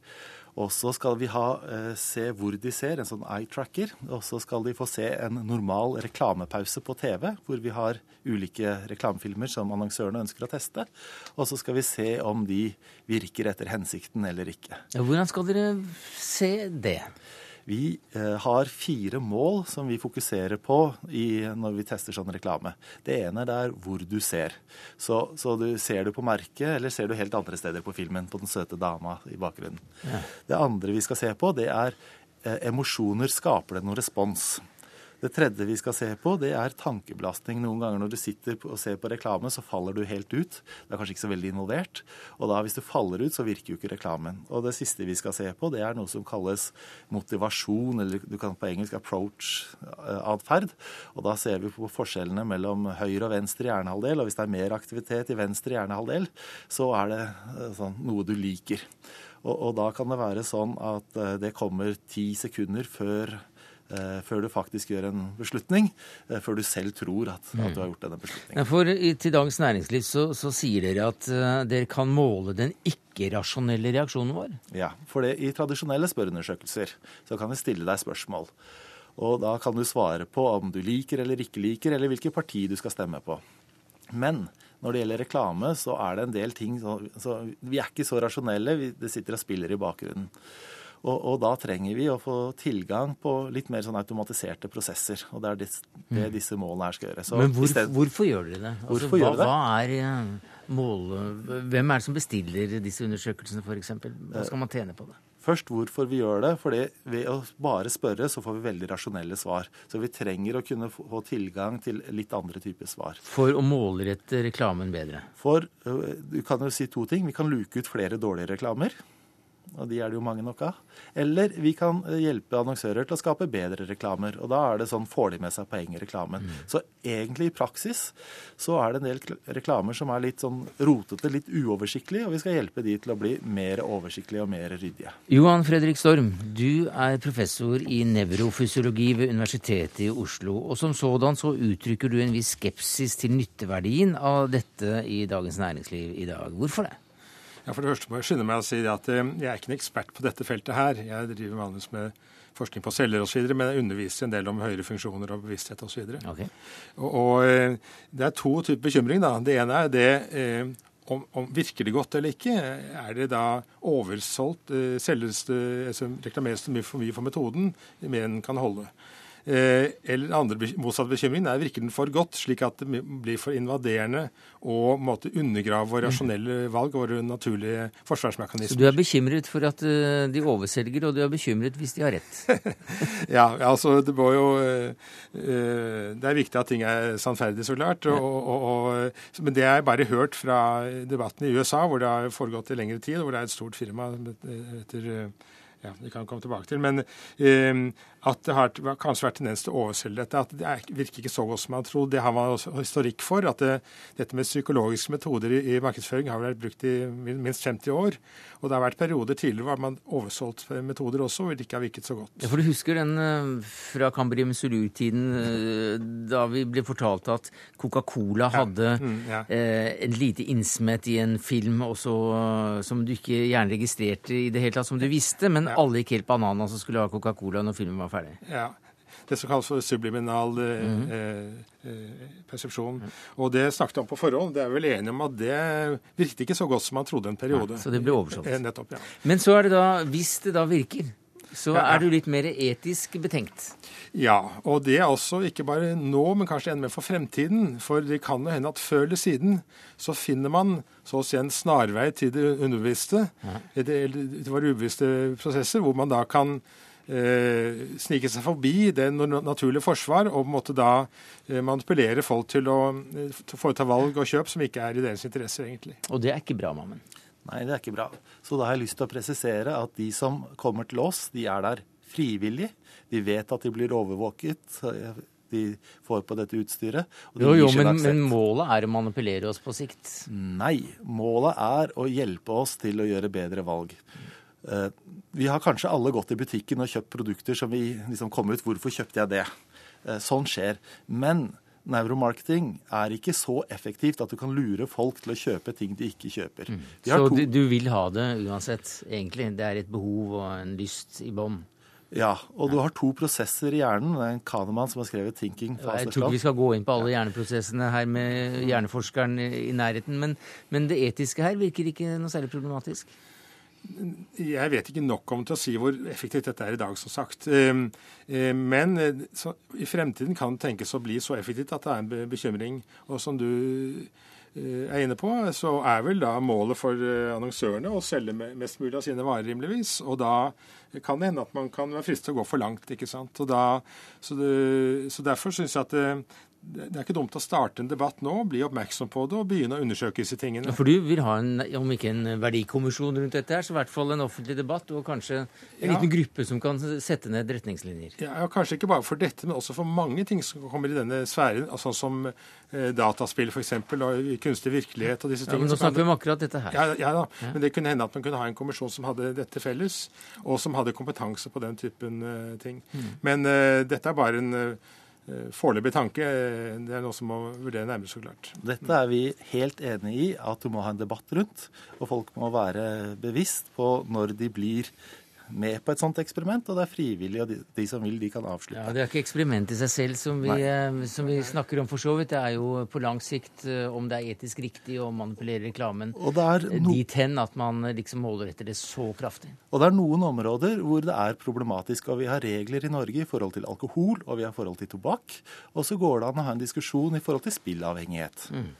Og så skal vi ha, eh, se hvor de ser, en sånn eye tracker. Og så skal de få se en normal reklamepause på TV, hvor vi har ulike reklamefilmer som annonsørene ønsker å teste. Og så skal vi se om de virker etter hensikten eller ikke. Hvordan skal dere se det? Vi eh, har fire mål som vi fokuserer på i, når vi tester sånn reklame. Det ene det er hvor du ser. Så, så du ser du på merket, eller ser du helt andre steder på filmen, på den søte dama i bakgrunnen. Ja. Det andre vi skal se på, det er eh, emosjoner. Skaper det noen respons? Det tredje vi skal se på, det er tankebelastning. Noen ganger når du sitter og ser på reklame, så faller du helt ut. Du er kanskje ikke så veldig involvert. Og da hvis du faller ut, så virker jo ikke reklamen. Og det siste vi skal se på, det er noe som kalles motivasjon, eller du kan på engelsk approach-atferd. Og da ser vi på forskjellene mellom høyre og venstre hjernehalvdel. Og hvis det er mer aktivitet i venstre hjernehalvdel, så er det eh, sånn, noe du liker. Og, og da kan det være sånn at eh, det kommer ti sekunder før eh, før du faktisk gjør en beslutning, eh, før du selv tror at, at du har gjort denne beslutningen. Ja, for i, Til Dagens Næringsliv så, så sier dere at uh, dere kan måle den ikke-rasjonelle reaksjonen vår. Ja, for det, i tradisjonelle spørreundersøkelser så kan vi stille deg spørsmål. Og da kan du svare på om du liker eller ikke liker, eller hvilket parti du skal stemme på. Men når det gjelder reklame, så er det en del ting så, så Vi er ikke så rasjonelle. Vi, det sitter og spiller i bakgrunnen. Og, og da trenger vi å få tilgang på litt mer sånn automatiserte prosesser. Og det er det, det Mm. disse målene her skal gjøre. Så Men hvor, stedet- hvorfor gjør dere det? Altså, hva, gjør det? hva er eh, målet? Hvem er det som bestiller disse undersøkelsene, f.eks.? Hva skal man tjene på det? Først hvorfor vi gjør det. fordi ved å bare spørre, så får vi veldig rasjonelle svar. Så vi trenger å kunne få tilgang til litt andre typer svar. For å målrette reklamen bedre. For øh, du kan jo si to ting. Vi kan luke ut flere dårlige reklamer. Og de er det jo mange nok av. Eller vi kan eh, hjelpe annonsører til å skape bedre reklamer. Og da er det sånn får de med seg poeng i reklamen. Mm. Så egentlig i praksis så er det en del reklamer som er litt sånn rotete, litt uoversiktlige, og vi skal hjelpe de til å bli mer oversiktlige og mer ryddige. Johan Fredrik Storm, du er professor i nevrofysiologi ved Universitetet i Oslo. Og som sådan så uttrykker du en viss skepsis til nytteverdien av dette i Dagens Næringsliv i dag. Hvorfor det? Ja, For det første må jeg skynde meg å si at eh, jeg er ikke en ekspert på dette feltet her. Jeg driver vanligvis med forskning på celler osv., men jeg underviser en del om høyere funksjoner og bevissthet osv. Okay. Og, og eh, det er to typer bekymring. da. Det ene er det eh, om, om, Virker det godt eller ikke? Er det da oversolgt? Selges det, altså, reklameres det mye for mye for metoden mer enn kan holde? Eh, eller andre motsatte bekymringen er virker den for godt, slik at det blir for invaderende og måtte undergrave våre rasjonelle valg og våre naturlige forsvarsmekanismer. Så du er bekymret for at eh, de overselger, og du er bekymret hvis de har rett? ja, altså det må jo eh, Det er viktig at ting er sannferdig, så klart. Og, og, og, men det har jeg bare hørt fra debatten i USA, hvor det har foregått i lengre tid, og hvor det er et stort firma etter ja, det kan vi komme tilbake til. Men eh, at det har kanskje vært tendens til å overselge dette. At det er, virker ikke så godt som man tror. Det har man også historikk for. At det, dette med psykologiske metoder i, i, markedsføring har vært brukt i minst 50 år. Og det har vært perioder tidligere hvor man oversolgt metoder også, hvor det ikke har virket så godt. Ja, For du husker den eh, fra Cambrium Solur-tiden eh, da vi ble fortalt at Coca-Cola hadde ja, mm, ja. eh, en lite innsmett i en film også, som du ikke gjerne registrerte i det hele tatt, som du visste, men alle gikk helt bananas og skulle ha Coca-Cola når filmen var ferdig. Ja. Det som kalles for subliminal mm eh, persepsjon. Mm. Og det snakket om på forhånd. Det er vel enige om at det virket ikke så godt som man trodde en periode. Ja, så det ble oversolgt. Eh, nettopp, ja. Men så er det da, hvis det da virker, så er du litt mer etisk betenkt? Ja, og det er også ikke bare nå, men kanskje enda mer for fremtiden. For det kan jo hende at før eller siden så finner man så å si en snarvei til det underbevisste, ja. til våre ubevisste prosesser, hvor man da kan snike seg forbi det naturlige forsvar og måtte da eh, manipulere folk til å, eh, foreta valg og kjøp som ikke er i deres interesse, egentlig. Og det er ikke bra, Mammen? Nei, det er ikke bra. Så da har jeg lyst til å presisere at de som kommer til oss, de er der frivillig. De vet at de blir overvåket. De får på dette utstyret. jo, jo, men, men, målet er å manipulere oss på sikt? Nei. Målet er å hjelpe oss til å gjøre bedre valg. Eh, vi har kanskje alle gått i butikken og kjøpt produkter som vi liksom kom ut Hvorfor kjøpte jeg det? Eh, sånn skjer. Men neuromarketing er ikke så effektivt at du kan lure folk til å kjøpe ting de ikke kjøper. Mm. Så to... du vil ha det uansett, egentlig? Det er et behov og en lyst i bånn? Ja, og du har to prosesser i hjernen. Det er en Kahneman som har skrevet 'Thinking Fast Jeg tror ikke vi skal gå inn på alle hjerneprosessene her med hjerneforskeren i nærheten, men, men det etiske her virker ikke noe særlig problematisk? Jeg vet ikke nok om til å si hvor effektivt dette er i dag, som sagt. Ehm, eh, men eh, så, i fremtiden kan det tenkes å bli så effektivt at det er en bekymring. Og som du eh, er inne på, så er vel da målet for annonsørene å selge mest mulig av sine varer, rimeligvis. Og da kan det hende at man kan være fristet til å gå for langt. ikke sant? Da, så, det, så, derfor syns jeg at det er ikke dumt å starte en debatt nå, bli oppmerksom på det og begynne å undersøke disse tingene. For du vil ha en, om ikke en verdikommisjon rundt dette, her, så i hvert fall en offentlig debatt og kanskje en ja. liten gruppe som kan sette ned retningslinjer? Ja, ja, Kanskje ikke bare for dette, men også for mange ting som kommer i denne sfæren, altså som eh, dataspill f.eks. og kunstig virkelighet og disse tingene. Ja, men Nå snakker vi om akkurat dette her. Ja, ja da, men det kunne hende at man kunne ha en kommisjon som hadde dette felles, og som hadde kompetanse på den typen uh, ting. Mm. Men uh, dette er bare en Eh, foreløpig tanke. Eh, det er noe som må vurdere nærmere, så klart. Dette er vi helt enig i at du må ha en debatt rundt. Og folk må være bevisst på når de blir med på et sånt eksperiment, og det er frivillig, og de, de som vil, de kan avslutte. Ja, Det er ikke eksperiment i seg selv som vi, eh, som vi, snakker om, for så vidt. Det er jo på lang sikt eh, om det er etisk riktig å manipulere reklamen no... dit hen at man eh, liksom måler etter det så kraftig. Og det er noen områder hvor det er problematisk, og vi har regler i Norge i forhold til alkohol, og vi har forhold til tobakk, og så går det an å ha en diskusjon i forhold til spillavhengighet. Mm.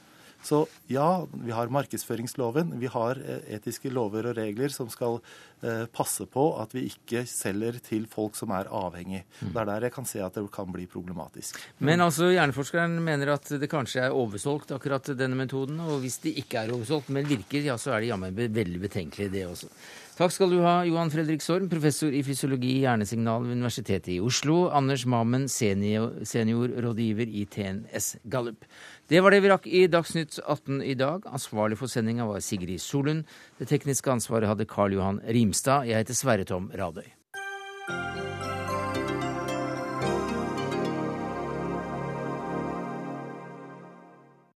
Så ja, vi har markedsføringsloven. Vi har eh, etiske lover og regler som skal eh, passe på at vi ikke selger til folk som er avhengig. Mm. Det er der jeg kan se at det kan bli problematisk. Men altså, hjerneforskeren mener at det kanskje er oversolgt, akkurat denne metoden. Og hvis det ikke er oversolgt, men virker, ja, så er det jammen veldig betenkelig, det også. Takk skal du ha, Johan Fredrik Sorm, professor i fysiologi i hjernesignal ved Universitetet i Oslo. Anders Mammen, senior, seniorrådgiver i TNS Gallup. Det var det vi rakk i Dagsnytt 18 i dag. Ansvarlig for sendinga var Sigrid Solund. Det tekniske ansvaret hadde Karl Johan Rimstad. Jeg heter Sverre Tom Radøy.